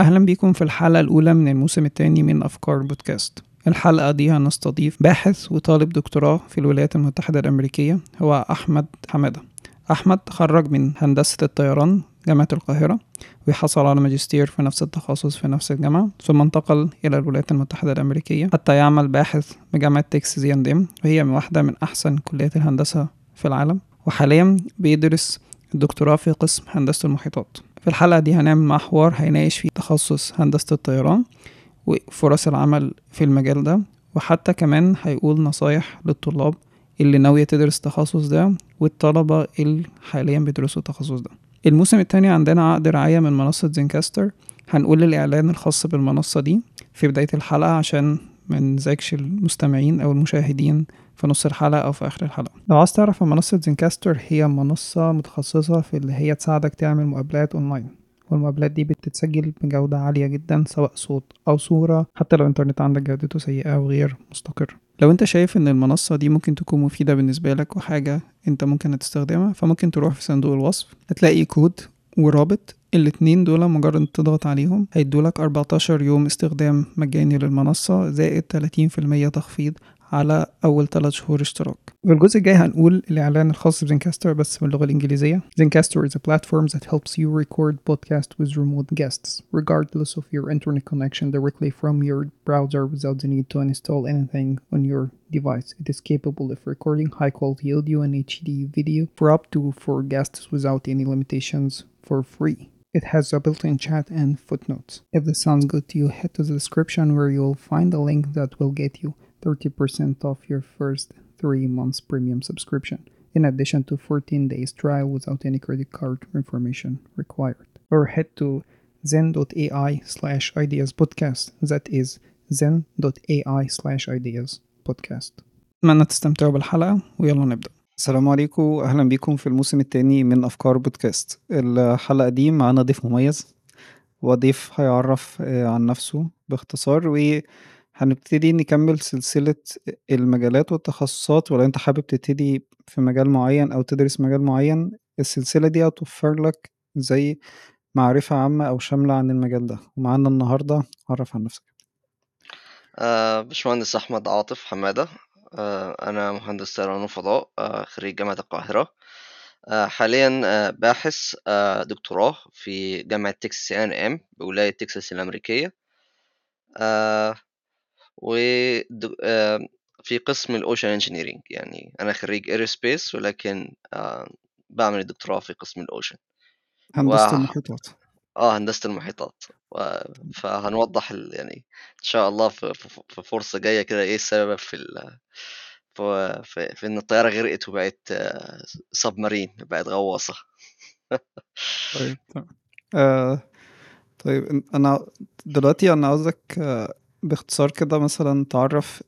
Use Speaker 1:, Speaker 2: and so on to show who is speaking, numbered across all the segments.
Speaker 1: أهلا بيكم في الحلقة الأولى من الموسم الثاني من أفكار بودكاست الحلقة دي هنستضيف باحث وطالب دكتوراه في الولايات المتحدة الأمريكية هو أحمد حمادة. أحمد تخرج من هندسة الطيران جامعة القاهرة وحصل على ماجستير في نفس التخصص في نفس الجامعة ثم انتقل إلى الولايات المتحدة الأمريكية. حتى يعمل باحث بجامعة تكساس إند إم. وهي واحدة من أحسن كليات الهندسة في العالم. وحاليا بيدرس الدكتوراه في قسم هندسة المحيطات. في الحلقة دي هنعمل مع حوار هيناقش فيه تخصص هندسة الطيران وفرص العمل في المجال ده وحتى كمان هيقول نصايح للطلاب اللي ناوية تدرس التخصص ده والطلبة اللي حاليا بيدرسوا التخصص ده. الموسم التاني عندنا عقد رعاية من منصة زينكاستر. هنقول الإعلان الخاص بالمنصة دي في بداية الحلقة عشان ما نزعجش المستمعين أو المشاهدين في نص الحلقة أو في آخر الحلقة. لو عايز تعرف منصة زينكاستر هي منصة متخصصة في اللي هي تساعدك تعمل مقابلات أونلاين. والمقابلات دي بتتسجل بجودة عالية جدا سواء صوت أو صورة حتى لو الإنترنت عندك جودته سيئة أو غير مستقر. لو أنت شايف إن المنصة دي ممكن تكون مفيدة بالنسبة لك وحاجة أنت ممكن تستخدمها فممكن تروح في صندوق الوصف هتلاقي كود ورابط الاتنين دول مجرد تضغط عليهم هيدولك 14 يوم استخدام مجاني للمنصة زائد 30% تخفيض على أول 3 شهور اشتراك في الجزء الجاي هنقول الإعلان الخاص بزنكاستر بس باللغة الإنجليزية Zencaster is a platform that helps you record podcast with remote guests regardless of your internet connection directly from your browser without the need to install anything on your device. It is capable of recording high quality audio and HD video for up to 4 guests without any limitations for free. It has a built-in chat and footnotes. If this sounds good to you, head to the description where you'll find a link that will get you 30% off your first 3 months premium subscription, in addition to 14 days trial without any credit card information required. Or head to zen.ai slash ideas podcast. That is zen.ai slash ideas podcast. أتمنى تستمتعوا بالحلقة ويلا نبدأ. السلام عليكم واهلا بيكم في الموسم الثاني من افكار بودكاست الحلقه دي معانا ضيف مميز وضيف هيعرف عن نفسه باختصار وهنبتدي نكمل سلسلة المجالات والتخصصات ولو أنت حابب تبتدي في مجال معين أو تدرس مجال معين السلسلة دي هتوفر لك زي معرفة عامة أو شاملة عن المجال ده. ومعانا النهارده عرف عن نفسك.
Speaker 2: آه باشمهندس أحمد عاطف حمادة. آه أنا مهندس طيران وفضاء آه خريج جامعة القاهرة. آه حاليا آه باحث آه دكتوراه في جامعة تكساس إن إم بولاية تكساس الأمريكية. آه و آه في قسم ال ocean engineering يعني أنا خريج aerospace ولكن آه بعمل الدكتوراه في قسم ال ocean.
Speaker 1: هندسة المحيطات.
Speaker 2: آه هندسة المحيطات. و... فهنوضح. يعني إن شاء الله في, فرصة جاية كده إيه السبب في ال... في... في... في إن الطيارة غرقت وبقت submarine بقت غواصة.
Speaker 1: طيب آه... طيب أنا دلوقتي أنا عاوزك آه باختصار كده مثلا تعرف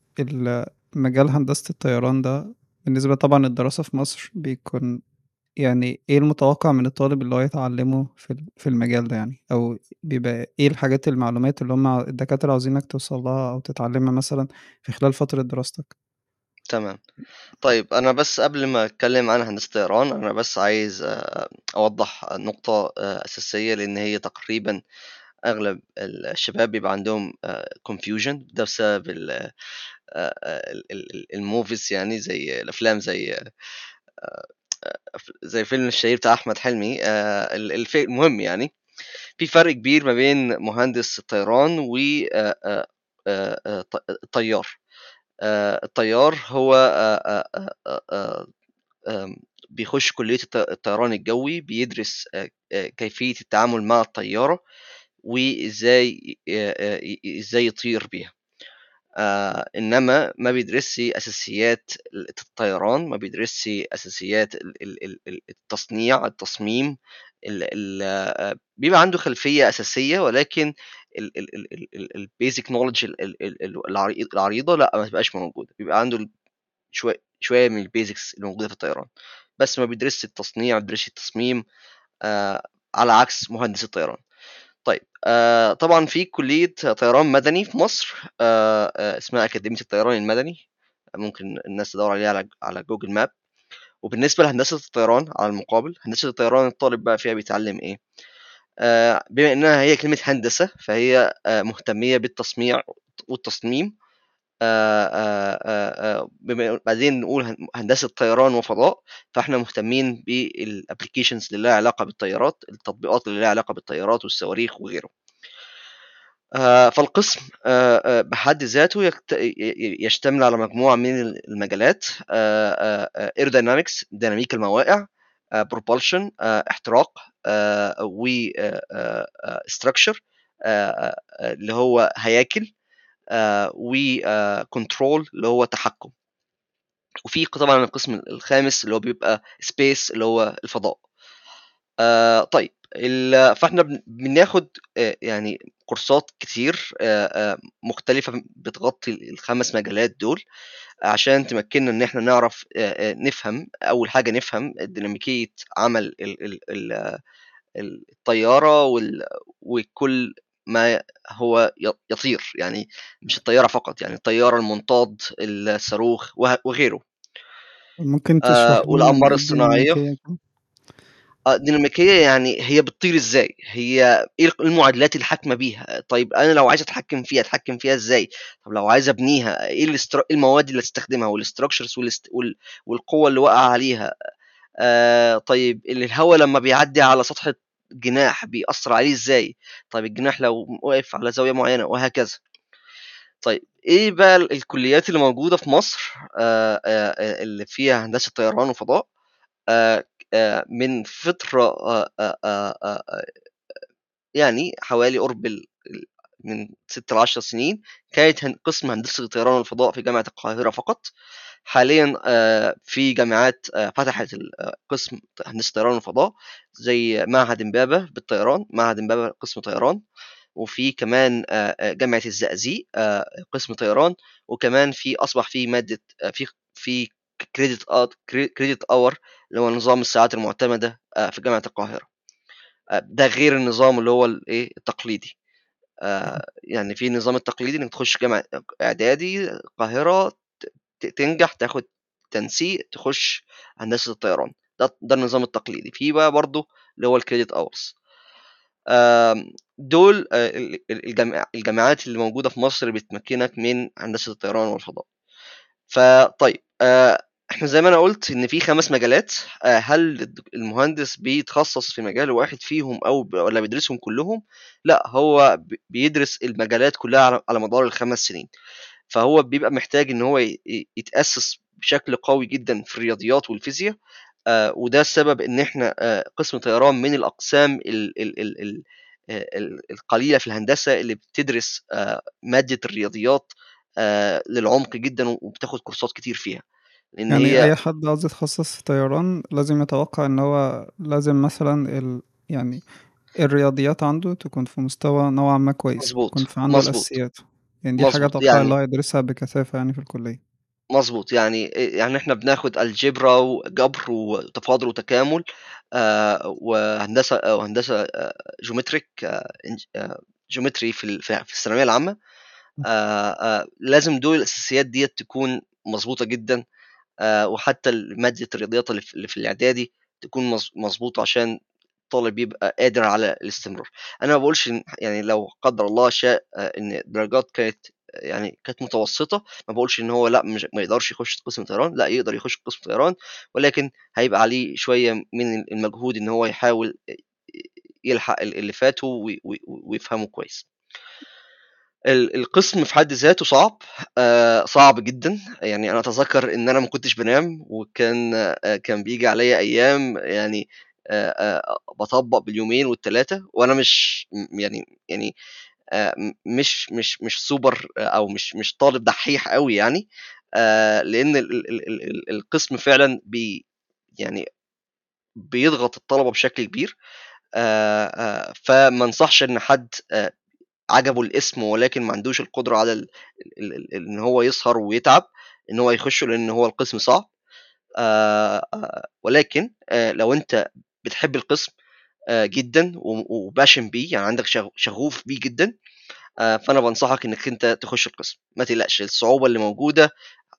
Speaker 1: مجال هندسة الطيران ده بالنسبة طبعا الدراسة في مصر بيكون يعني إيه المتوقع من الطالب اللي هو يتعلمه في في المجال ده يعني؟ أو بيبقى إيه الحاجات المعلومات اللي هم الدكاترة عاوزينك توصل لها أو تتعلمها مثلا في خلال فترة دراستك؟
Speaker 2: تمام. طيب أنا بس قبل ما أتكلم عن هندسة الطيران أنا بس عايز أوضح نقطة أساسية لأن هي تقريبا أغلب الشباب بيبقى عندهم confusion ده بسبب الموفيز يعني زي الأفلام زي زي فيلم الشهير بتاع احمد حلمي المهم يعني في فرق كبير ما بين مهندس الطيران و الطيار الطيار هو بيخش كلية الطيران الجوي بيدرس كيفية التعامل مع الطيارة وازاي إزاي يطير بيها آه انما ما بيدرسش اساسيات الطيران ما بيدرسش اساسيات التصنيع التصميم ال ال بيبقى عنده خلفيه اساسيه ولكن البيزك نولج العريضه لا ما تبقاش موجوده بيبقى عنده شوية شوية من ال basics اللي موجوده في الطيران بس ما بيدرسش التصنيع ما بيدرسش التصميم آه على عكس مهندس الطيران طيب آه طبعا في كلية طيران مدني في مصر آه آه اسمها أكاديمية الطيران المدني ممكن الناس تدور عليها على على Google Map وبالنسبة لهندسة الطيران على المقابل هندسة الطيران الطالب بقى فيها بيتعلم إيه؟ آه، بما إنها هي كلمة هندسة فهي آه، مهتمية بالتصنيع والتصميم بما بعدين نقول هندسه طيران وفضاء فاحنا مهتمين بال applications اللي لها علاقه بالطيارات التطبيقات اللي لها علاقه بالطيارات والصواريخ وغيره فالقسم بحد ذاته يشتمل على مجموعة من المجالات aerodynamics ديناميكا الموائع propulsion احتراق و اللي هو هياكل و control اللي هو تحكم. وفي طبعا القسم الخامس اللي هو بيبقى space اللي هو الفضاء. طيب فاحنا بناخد يعني كورسات كتير مختلفة بتغطي الخمس مجالات دول عشان تمكننا إن إحنا نعرف نفهم. أول حاجة نفهم ديناميكية عمل الطيارة وكل ما هو يطير يعني مش الطيارة فقط يعني الطيارة المنطاد الصاروخ وغيره.
Speaker 1: ممكن تشرح آه
Speaker 2: والأقمار الصناعية. الديناميكية يعني هي بتطير إزاي؟ هي إيه المعادلات اللي حاكمه بيها؟ طيب أنا لو عايز أتحكم فيها أتحكم فيها إزاي؟ طب لو عايز أبنيها إيه الاستر... المواد اللي أستخدمها؟ وال structures والاست... وال... والقوة اللي وقع عليها؟ آه طيب الهواء لما بيعدي على سطح الجناح بيأثر عليه إزاي؟ طيب الجناح لو وقف على زاوية معينة وهكذا. طيب إيه بقى الكليات اللي موجودة في مصر آه آه اللي فيها هندسة طيران وفضاء آه آه، من فترة آه، آه، يعني حوالي قرب من ست لعشر سنين كانت قسم هندسة الطيران والفضاء في جامعة القاهرة فقط. حاليا في جامعات فتحت قسم هندسة الطيران والفضاء زي معهد امبابة بالطيران معهد امبابة قسم طيران وفي كمان جامعة الزقازيق قسم طيران وكمان في أصبح في مادة في في كريدت كريدت اور اللي هو نظام الساعات المعتمدة آه، في جامعة القاهرة. آه، ده غير النظام اللي هو الايه التقليدي. آه، يعني في النظام التقليدي إنك تخش جامعة إعدادي القاهرة تنجح تاخد تنسيق تخش هندسة الطيران. ده ده النظام التقليدي. في بقى برضه اللي هو الكريدت اورز دول الجامعات اللي موجودة في مصر بتمكنك من هندسة الطيران والفضاء. فطيب إحنا زي ما أنا قُلت إن في خمس مجالات، آه، هل المهندس بيتخصص في مجال واحد فيهم أو ولا بيدرسهم كلّهم؟ لأ، هو بيدرس المجالات كلّها على مدار الخمس سنين، فهو بيبقى محتاج إن هو يتأسس بشكل قوي جدًا في الرياضيات والفيزيا، آه، وده السبب إن إحنا آه، قسم طيران من الأقسام ال ال ال ال القليلة في الهندسة اللي بتدرس مادة الرياضيات للعمق جدًا وبتاخد كورسات كتير فيها.
Speaker 1: لأن يعني هي أي حد عاوز يتخصص في طيران لازم يتوقع إن هو لازم مثلا ال... يعني الرياضيات عنده تكون في مستوى نوعا ما كويس
Speaker 2: مظبوط
Speaker 1: يكون في عنده
Speaker 2: مظبوط
Speaker 1: الأساسيات يعني دي حاجة أتوقع
Speaker 2: يعني
Speaker 1: اللي هو هيدرسها بكثافة يعني في الكلية.
Speaker 2: مظبوط يعني يعني إحنا بناخد algebra وجبر وتفاضل وتكامل آه وهندسة آه وهندسة آه geometric آه geometry في في الثانوية العامة. لازم دول الأساسيات ديت تكون مظبوطة جدا وحتى مادة الرياضيات اللي في الإعدادي تكون مظبوطة عشان الطالب يبقى قادر على الاستمرار أنا ما بقولش يعني لو قدر الله شاء آه، إن الدرجات كانت يعني كانت متوسطة ما بقولش إن هو لأ مش ما يقدرش يخش قسم طيران لأ يقدر يخش قسم طيران ولكن هيبقى عليه شوية من المجهود إن هو يحاول يلحق اللي فاته ويفهمه كويس. القسم في حد ذاته صعب آه، صعب جدا يعني أنا أتذكر إن أنا ما كنتش بنام وكان آه، كان بيجي عليا أيام يعني آه، بطبق باليومين والثلاثه وأنا مش يعني يعني مش مش مش سوبر أو مش مش طالب دحيح قوي يعني لأن القسم فعلا بي يعني بيضغط الطلبة بشكل كبير فما انصحش إن حد عجبه الاسم ولكن ما عندوش القدرة على إن هو يسهر ويتعب إن هو يخشه لأن هو القسم صعب ولكن لو أنت بتحب القسم جدًا وباشن بيه يعني عندك شغوف بيه جدًا فأنا بنصحك إنك أنت تخش القسم. ما تقلقش الصعوبة اللي موجودة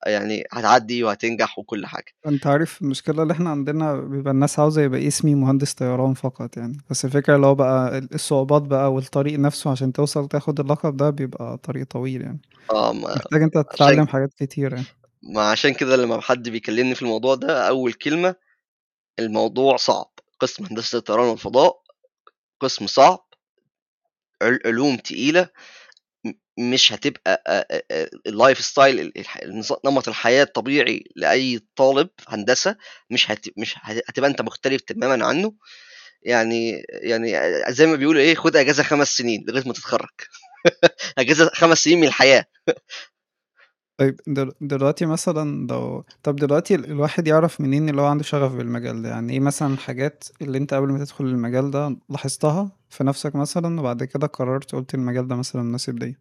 Speaker 2: يعني هتعدي وهتنجح وكل حاجة.
Speaker 1: أنت عارف المشكلة اللي إحنا عندنا بيبقى الناس عاوزة يبقى اسمي مهندس طيران فقط يعني. بس الفكرة اللي هو بقى الصعوبات بقى والطريق نفسه عشان توصل تاخد اللقب ده بيبقى طريق طويل يعني.
Speaker 2: آه ما
Speaker 1: محتاج أنت
Speaker 2: عشان
Speaker 1: تتعلم حاجات كتير يعني.
Speaker 2: ما عشان كده لما حد بيكلمني في الموضوع ده أول كلمة الموضوع صعب. قسم هندسة الطيران والفضاء قسم صعب عل- علوم تقيلة مش هتبقى ال lifestyle نمط الحياة الطبيعي لأي طالب هندسة مش. مش هت- هتبقى أنت مختلف تماما عنه يعني يعني زي ما بيقولوا إيه خد أجازة خمس سنين لغاية ما تتخرج أجازة خمس سنين من الحياة
Speaker 1: طيب دل- دلوقتي مثلا لو طب دلوقتي ال- الواحد يعرف منين اللي هو عنده شغف بالمجال ده؟ يعني إيه مثلا الحاجات اللي أنت قبل ما تدخل المجال ده لاحظتها في نفسك مثلا وبعد كده قررت قلت المجال ده مثلا مناسب ليا؟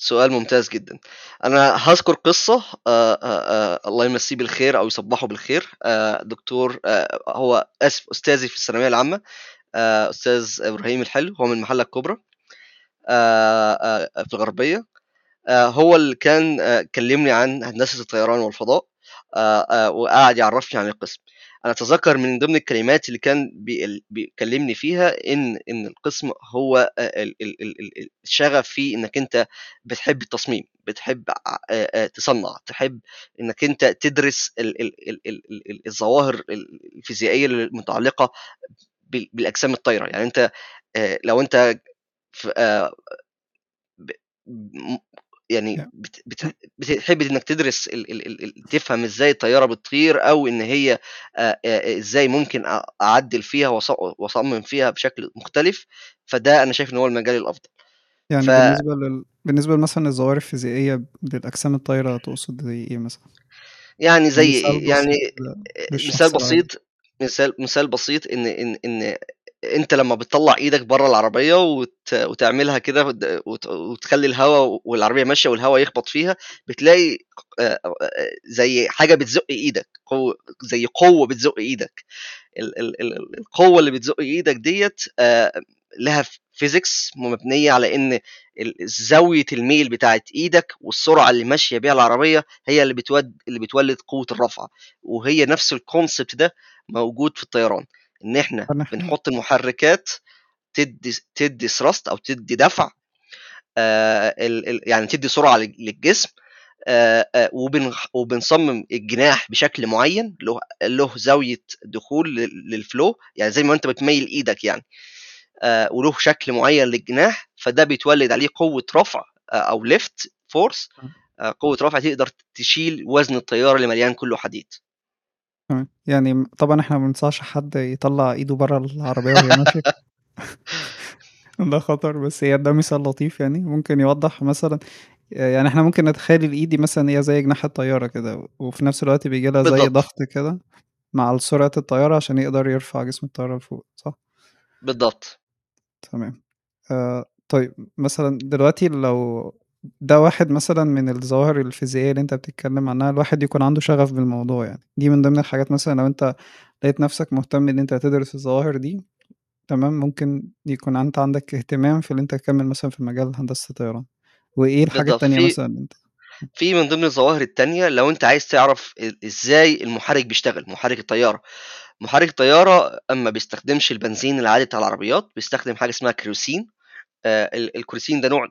Speaker 2: سؤال ممتاز جدا. أنا هذكر قصة آه، آه، آه، الله يمسيه بالخير أو يصبحه بالخير. آه، دكتور آه، هو آسف أستاذي في الثانوية العامة آه، أستاذ إبراهيم الحلو هو من محلة الكبرى في الغربية. آه، هو اللي كان آه، كلمني عن هندسة الطيران والفضاء آه، آه، وقعد يعرفني عن القسم أنا أتذكر من ضمن الكلمات اللي كان بي- بيكلمني فيها إن إن القسم هو آه، ال- ال- ال- ال- الشغف فيه إنك أنت بتحب التصميم بتحب آه، آه، تصنع تحب إنك أنت تدرس ال- ال- ال- ال- ال- الظواهر ال- الفيزيائية المتعلقة بال- بالأجسام الطايرة يعني آه، لو في آه، م- يعني بت- بت- بتحب إنك تدرس ال ال ال ال- تفهم إزاي الطيارة بتطير أو إن هي إزاي ممكن أعدل فيها وأصمم فيها بشكل مختلف فده أنا شايف إن هو المجال الأفضل.
Speaker 1: يعني
Speaker 2: ف
Speaker 1: بالنسبة لل... بالنسبة مثلا للظواهر الفيزيائية للأجسام الطايرة تقصد زي إيه مثلا؟
Speaker 2: يعني زي
Speaker 1: مثال
Speaker 2: يعني مثال بسيط مثال مثال بسيط إن إن إن أنت لما بتطلع إيدك بره العربية وت... وتعملها كده وت... وت- وتخلي الهواء والعربية ماشية والهواء يخبط فيها بتلاقي زي حاجة بتزق إيدك قوه زي قوة بتزق إيدك. ال- ال- ال- القوة اللي بتزق إيدك ديت لها physics مبنية على إن زاوية الميل بتاعت إيدك والسرعة اللي ماشية بيها العربية هي اللي بتود اللي بتولد قوة الرفع. وهي نفس ال concept ده موجود في الطيران.
Speaker 1: إن إحنا
Speaker 2: بنحط المحركات تدي تدي thrust أو تدي دفع آه ال ال يعني تدي سرعة لل- للجسم آه آه وبن وبنصمم الجناح بشكل معين له له زاوية دخول لل- لل flow يعني زي ما أنت بتميل إيدك يعني آه وله شكل معين للجناح فده بيتولد عليه قوة رفع أو lift force آه. قوة رفع تقدر تشيل وزن الطياره اللي مليان كله حديد.
Speaker 1: تمام. يعني طبعا إحنا ما بننصحش حد يطلع إيده بره العربية وهي ماشية. ده خطر بس هي ده مثال لطيف يعني. ممكن يوضح مثلا يعني إحنا ممكن نتخيل الإيد دي مثلا هي زي جناح الطيارة كده وفي نفس الوقت بيجي لها زي
Speaker 2: بالضبط.
Speaker 1: ضغط كده مع سرعة الطيارة عشان يقدر يرفع جسم الطيارة لفوق صح؟
Speaker 2: بالضبط.
Speaker 1: تمام. آه طيب مثلا دلوقتي لو ده واحد مثلا من الظواهر الفيزيائية اللي انت بتتكلم عنها الواحد يكون عنده شغف بالموضوع يعني. دي من ضمن الحاجات مثلا لو انت لقيت نفسك مهتم إن انت تدرس الظواهر دي تمام ممكن يكون انت عندك اهتمام في إن انت تكمل مثلا في مجال هندسة الطيران
Speaker 2: وإيه
Speaker 1: التانية
Speaker 2: في
Speaker 1: مثلا انت؟
Speaker 2: في من ضمن الظواهر التانية لو انت عايز تعرف إزاي المحرك بيشتغل محرك الطيارة. محرك الطيارة اما بيستخدمش البنزين العادي بتاع العربيات بيستخدم حاجة اسمها كيروسين. آه، ال- الكيروسين ده نوع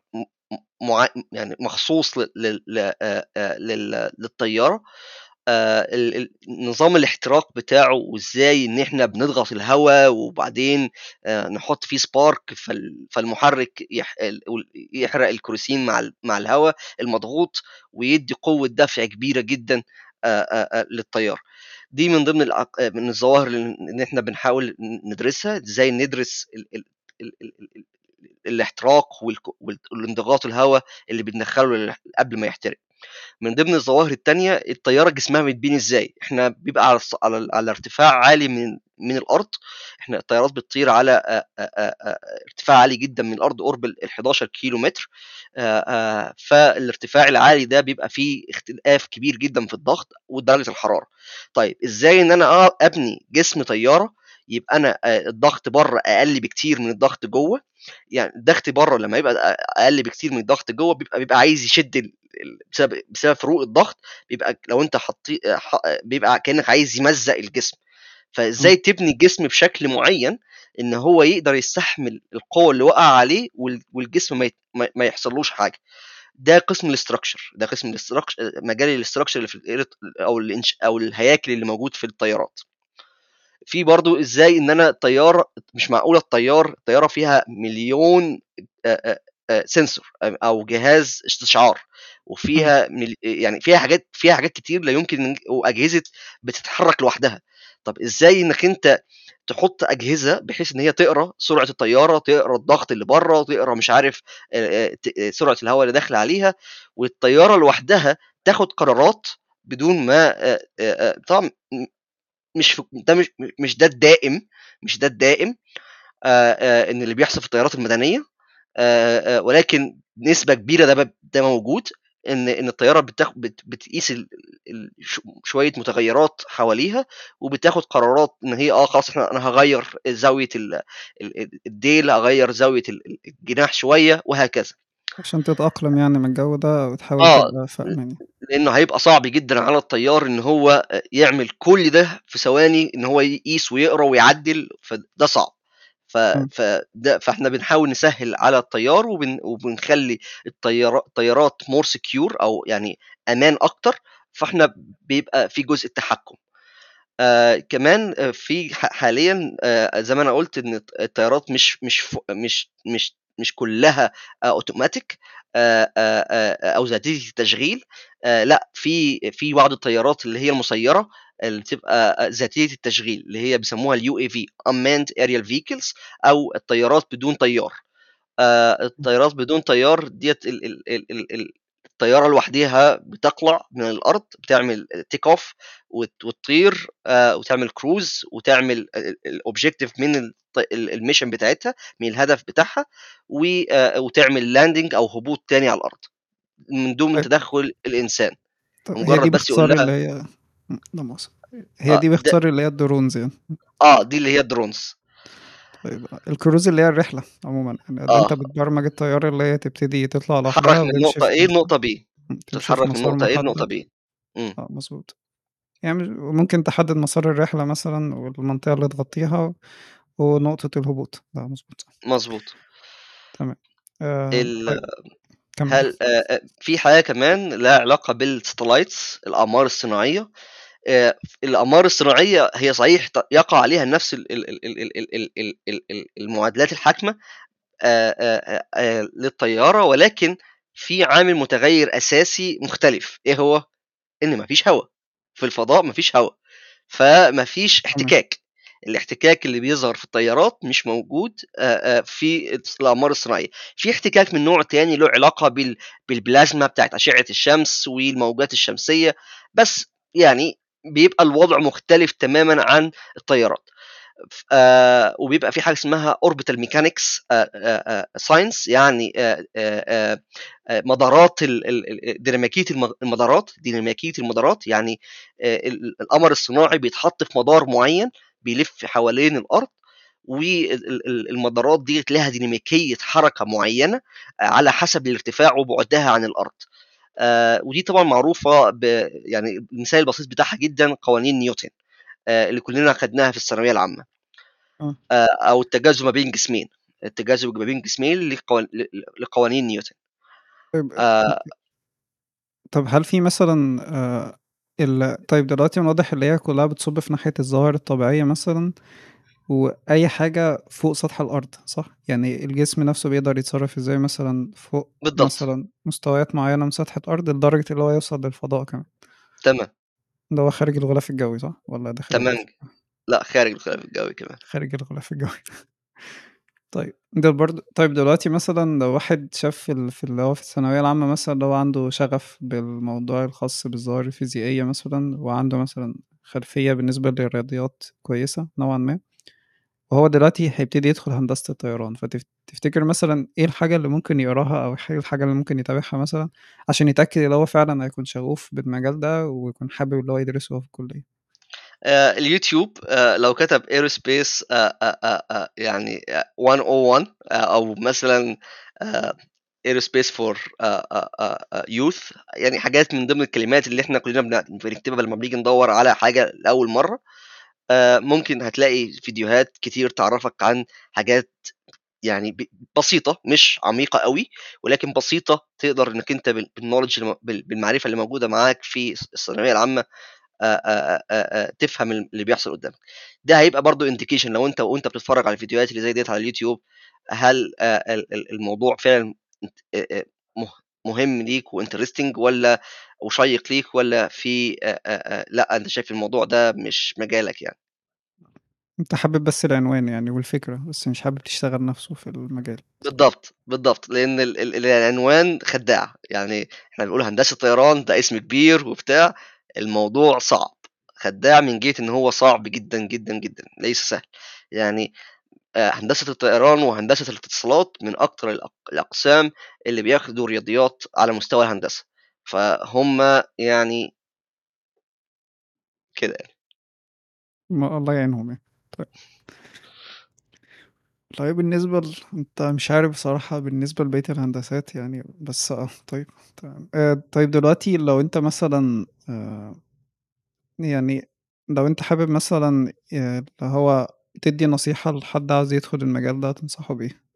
Speaker 2: مع يعني مخصوص لل- لل- لل- للطيارة ال- ال- نظام الاحتراق بتاعه وإزاي إن إحنا بنضغط الهواء وبعدين نحط فيه سبارك فال- فالمحرك يح- ال- يحرق الكيروسين مع مع الهواء المضغوط ويدي قوة دفع كبيرة جدا للطيارة. دي من ضمن من الظواهر اللي إحنا بنحاول ندرسها إزاي ندرس ال- ال- ال- ال- ال- الاحتراق والانضغاط الهواء اللي بندخله قبل ما يحترق. من ضمن الظواهر التانية الطيارة جسمها متبني إزاي؟ إحنا بيبقى على على, على ارتفاع عالي من من الأرض. إحنا الطيارات بتطير على ارتفاع عالي جدا من الأرض قرب ال 11 كيلو متر فالارتفاع العالي ده بيبقى فيه اختلاف كبير جدا في الضغط ودرجة الحرارة. طيب إزاي إن أنا أبني جسم طيارة يبقى أنا آه، الضغط بره أقل بكتير من الضغط جوه. يعني الضغط بره لما يبقى أقل بكتير من الضغط جوه بيبقى بيبقى عايز يشد بسبب بسبب فروق الضغط بيبقى لو أنت حطي آه، بيبقى كأنك عايز يمزق الجسم. فإزاي تبني الجسم بشكل معين إن هو يقدر يستحمل القوة اللي وقع عليه وال- والجسم ما يحصلوش حاجة. ده قسم ال structure. ده قسم ال structure مجال ال structure اللي في أو الإنش أو الهياكل اللي موجود في الطيارات. في برضو إزاي إن أنا طياره مش معقوله الطيار الطيارة فيها مليون sensor أو جهاز استشعار وفيها. يعني فيها حاجات فيها حاجات كتير لا يمكن وأجهزة بتتحرك لوحدها طب إزاي إنك أنت تحط أجهزة بحيث إن هي تقرأ سرعة الطيارة تقرأ الضغط اللي بره تقرأ مش عارف سرعة الهواء اللي داخلة عليها والطيارة لوحدها تاخد قرارات بدون ما طبعا مش في ده مش مش ده الدائم مش ده الدائم آه، آه، إن اللي بيحصل في الطيارات المدنية آه، آه، ولكن نسبة كبيرة ده ده موجود ان إن الطيارة بتاخد بت- بتقيس شوية متغيرات حواليها وبتاخد قرارات إن هي آه خلاص إحنا أنا هغير زاوية ال- ال- الديل أغير زاوية ال- الجناح شوية وهكذا.
Speaker 1: عشان تتأقلم يعني من الجو ده وتحاول
Speaker 2: آه
Speaker 1: تبقى فاهم يعني.
Speaker 2: لأنه هيبقى صعب جدا على الطيار إن هو يعمل كل ده في ثواني إن هو يقيس ويقرأ ويعدل فده صعب. ف...
Speaker 1: م.
Speaker 2: فده فإحنا بنحاول نسهل على الطيار وبن... وبنخلي الطيارات الطيارات more secure أو يعني أمان أكتر فإحنا بيبقى في جزء التحكم. آه كمان آه، في حاليا آه زي ما أنا قلت إن الطيارات مش مش ف- مش مش مش كلها اوتوماتيك آه آه آه أو ذاتيه التشغيل لأ في في بعض الطيارات اللي هي المسيرة اللي بتبقى ذاتيه التشغيل اللي هي بيسموها ال UAV unmanned aerial vehicles أو الطيارات بدون طيار الطيارات بدون طيار ديت ال- ال- ال- ال- ال- الطياره لوحدها بتقلع من الأرض بتعمل take off وتطير آه، وتعمل كروز وتعمل ال objective من ال mission بتاعتها من الهدف بتاعها و- آه، وتعمل landing أو هبوط تاني على الأرض. من دون
Speaker 1: طيب.
Speaker 2: تدخل
Speaker 1: الإنسان.
Speaker 2: مجرد
Speaker 1: دي
Speaker 2: بس يقول لها
Speaker 1: اللي هي لا هي
Speaker 2: آه
Speaker 1: دي باختصار اللي هي ال drones يعني.
Speaker 2: آه دي اللي هي ال drones.
Speaker 1: طيب الكروز اللي هي الرحلة عموما يعني آه.
Speaker 2: أنت
Speaker 1: بتبرمج الطياره اللي هي تبتدي تطلع لوحدها
Speaker 2: من نقطه
Speaker 1: إيه
Speaker 2: النقطة B؟ تتحرك من نقطه
Speaker 1: إيه
Speaker 2: النقطة بي؟
Speaker 1: آه مظبوط. يعني ممكن تحدد مسار الرحلة مثلا والمنطقة اللي تغطيها ونقطة الهبوط. ده مظبوط.
Speaker 2: مظبوط.
Speaker 1: تمام. آه
Speaker 2: ال...
Speaker 1: طيب.
Speaker 2: هل آه،, آه في حاجة كمان لها علاقة بالستلايتس الاعمار الصناعية؟ آه، الأمار الصناعية هي صحيح يقع عليها نفس المعادلات الحاكمة آه، آه، للطيارة ولكن في عامل متغير أساسي مختلف. إيه هو؟ إن مفيش هواء في الفضاء مفيش هواء فمفيش احتكاك. الاحتكاك اللي بيظهر في الطيارات مش موجود في الأقمار الصناعية. في احتكاك من نوع تاني له علاقة بالبلازما بتاعت أشعة الشمس والموجات الشمسية. بس يعني بيبقى الوضع مختلف تماما عن الطيارات. آه وبيبقى في حاجة اسمها orbital mechanics science يعني آه آه آه مدارات ال- ال- ديناميكية الم- المدارات ديناميكية المدارات يعني آه ال- القمر الصناعي بيتحط في مدار معين بيلف حوالين الأرض والمدارات دي لها ديناميكية حركة معينة آه، على حسب الارتفاع وبعدها عن الأرض. آه ودي طبعا معروفة ب يعني المثال البسيط بتاعها جدا قوانين نيوتن آه اللي كلنا خدناها في الثانوية
Speaker 1: العامة.
Speaker 2: آه، أو التجاذب ما بين جسمين التجاذب ما بين جسمين لقوان- لقوانين نيوتن.
Speaker 1: طيب
Speaker 2: آه،
Speaker 1: طب هل في مثلا آه ال... طيب دلوقتي من واضح اللي هي كلها بتصب في ناحية الظواهر الطبيعية مثلا. وأي حاجة فوق سطح الأرض صح؟ يعني الجسم نفسه بيقدر يتصرف إزاي مثلا فوق
Speaker 2: بالضبط.
Speaker 1: مثلا مستويات معينة من سطح الأرض لدرجة اللي هو يوصل للفضاء كمان؟
Speaker 2: تمام.
Speaker 1: ده هو خارج الغلاف الجوي صح؟ ولا داخل
Speaker 2: تمام. لا خارج الغلاف الجوي كمان.
Speaker 1: خارج الغلاف الجوي. طيب ده برضه طيب دلوقتي مثلا لو واحد شاف في ال- في اللي هو في الثانوية العامة مثلا لو عنده شغف بالموضوع الخاص بالظواهر الفيزيائية مثلا وعنده مثلا خلفية بالنسبة للرياضيات كويسة نوعا ما وهو دلوقتي هيبتدي يدخل هندسة الطيران. فتفتكر مثلا إيه الحاجة اللي ممكن يقراها أو إيه الحاجة اللي ممكن يتابعها مثلا عشان يتأكد إن هو فعلا هيكون شغوف بالمجال ده ويكون حابب اللي هو يدرسه في الكلية؟
Speaker 2: آه، اليوتيوب آه، لو كتب aerospace يعني آه، 101 آه، أو مثلا aerospace for youth يعني حاجات من ضمن الكلمات اللي إحنا كلنا بن- بنكتبها لما بنيجي ندور على حاجة لأول مرة. آه، ممكن هتلاقي فيديوهات كتير تعرفك عن حاجات يعني بسيطة مش عميقة قوي ولكن بسيطة تقدر إنك أنت بال- بال knowledge الم- بال- بالمعرفة اللي موجودة معاك في الثانوية العامة آه، آه، آه، آه، تفهم اللي بيحصل قدامك. ده هيبقى برضو indication لو أنت وأنت بتتفرج على الفيديوهات اللي زي ديت على اليوتيوب هل آه، ال- ال- الموضوع فعلا آه، آه، مه- مهم ليك و interesting ولا وشيق ليك ولا في لأ أنت شايف الموضوع ده مش مجالك يعني؟
Speaker 1: أنت حابب بس العنوان يعني والفكرة بس مش حابب تشتغل نفسه في المجال.
Speaker 2: بالضبط بالضبط لأن ال- ال- العنوان خداع. يعني إحنا بنقول هندسة طيران ده اسم كبير وبتاع الموضوع صعب. خداع من جهة إن هو صعب جدا جدا جدا ليس سهل. يعني هندسة الطيران وهندسة الاتصالات من الأق- الأقسام اللي بياخدوا رياضيات على مستوى الهندسة. فهم يعني كده يعني.
Speaker 1: الله يعينهم يعني طيب طيب بالنسبة ل... أنت مش عارف بصراحة بالنسبة لبقية الهندسات يعني بس آه طيب تمام آه طيب دلوقتي لو أنت مثلا آه يعني لو أنت حابب مثلا آه، اللي هو تدي نصيحة لحد عاوز يدخل المجال ده تنصحه بإيه؟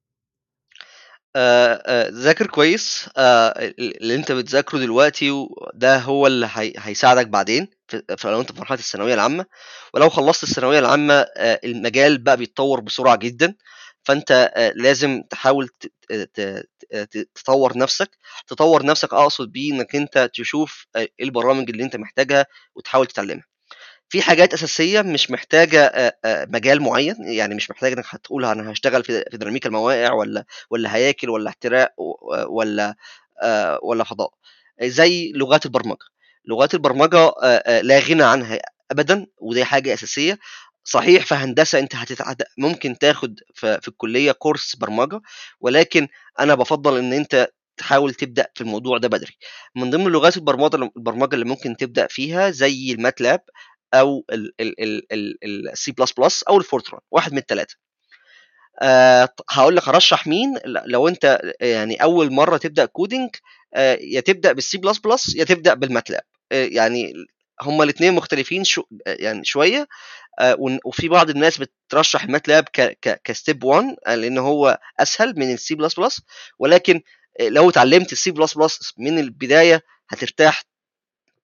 Speaker 2: آه، آه، ذاكر كويس. آه، اللي انت بتذاكره دلوقتي ده هو اللي هي- هيساعدك بعدين لو انت في مرحلة الثانوية العامة. ولو خلصت الثانوية العامة المجال بقى بيتطور بسرعة جدا. فانت لازم تحاول تطور نفسك. تطور نفسك أقصد بيه إنك انت تشوف إيه البرامج اللي انت محتاجها وتحاول تتعلمها. في حاجات أساسية مش آآ مجال معيّن، يعني مش محتاج إنك هتقول أنا هاشتغل في ديناميكا المواقع والّا والّا هياكل والّا احتراق و والّا آآ والّا فضاء، زي لغات البرمجة، لغات آآ لا غنى عنها أبدًا ودي حاجة أساسية، صحيح في هندسة أنت هتت هت ممكن تاخد في في الكلية كورس برمجة، ولكن أنا بافضّل إن أنت تحاول تبدأ في الموضوع ده بدري، من ضمن لغات البرمجة البرمجة اللي ممكن تبدأ فيها زي الMATLAB أو ال ال ال ال الC++ أو الFortran واحد من ال3 آآ هاقول لك أرشّح مين لو أنت يعني أول مرّة تبدأ coding آآ يا تبدأ بالC++ يا تبدأ بالMATLAB. آآ يعني هُم الاتنين مختلفين شو يعني شوية. آآ ون وفي بعض الناس بترشّح الMATLAB ك ك كstep 1 لإن هو أسهل من الC++، ولكن آآ لو اتعلّمت الC++ من البداية هترتاح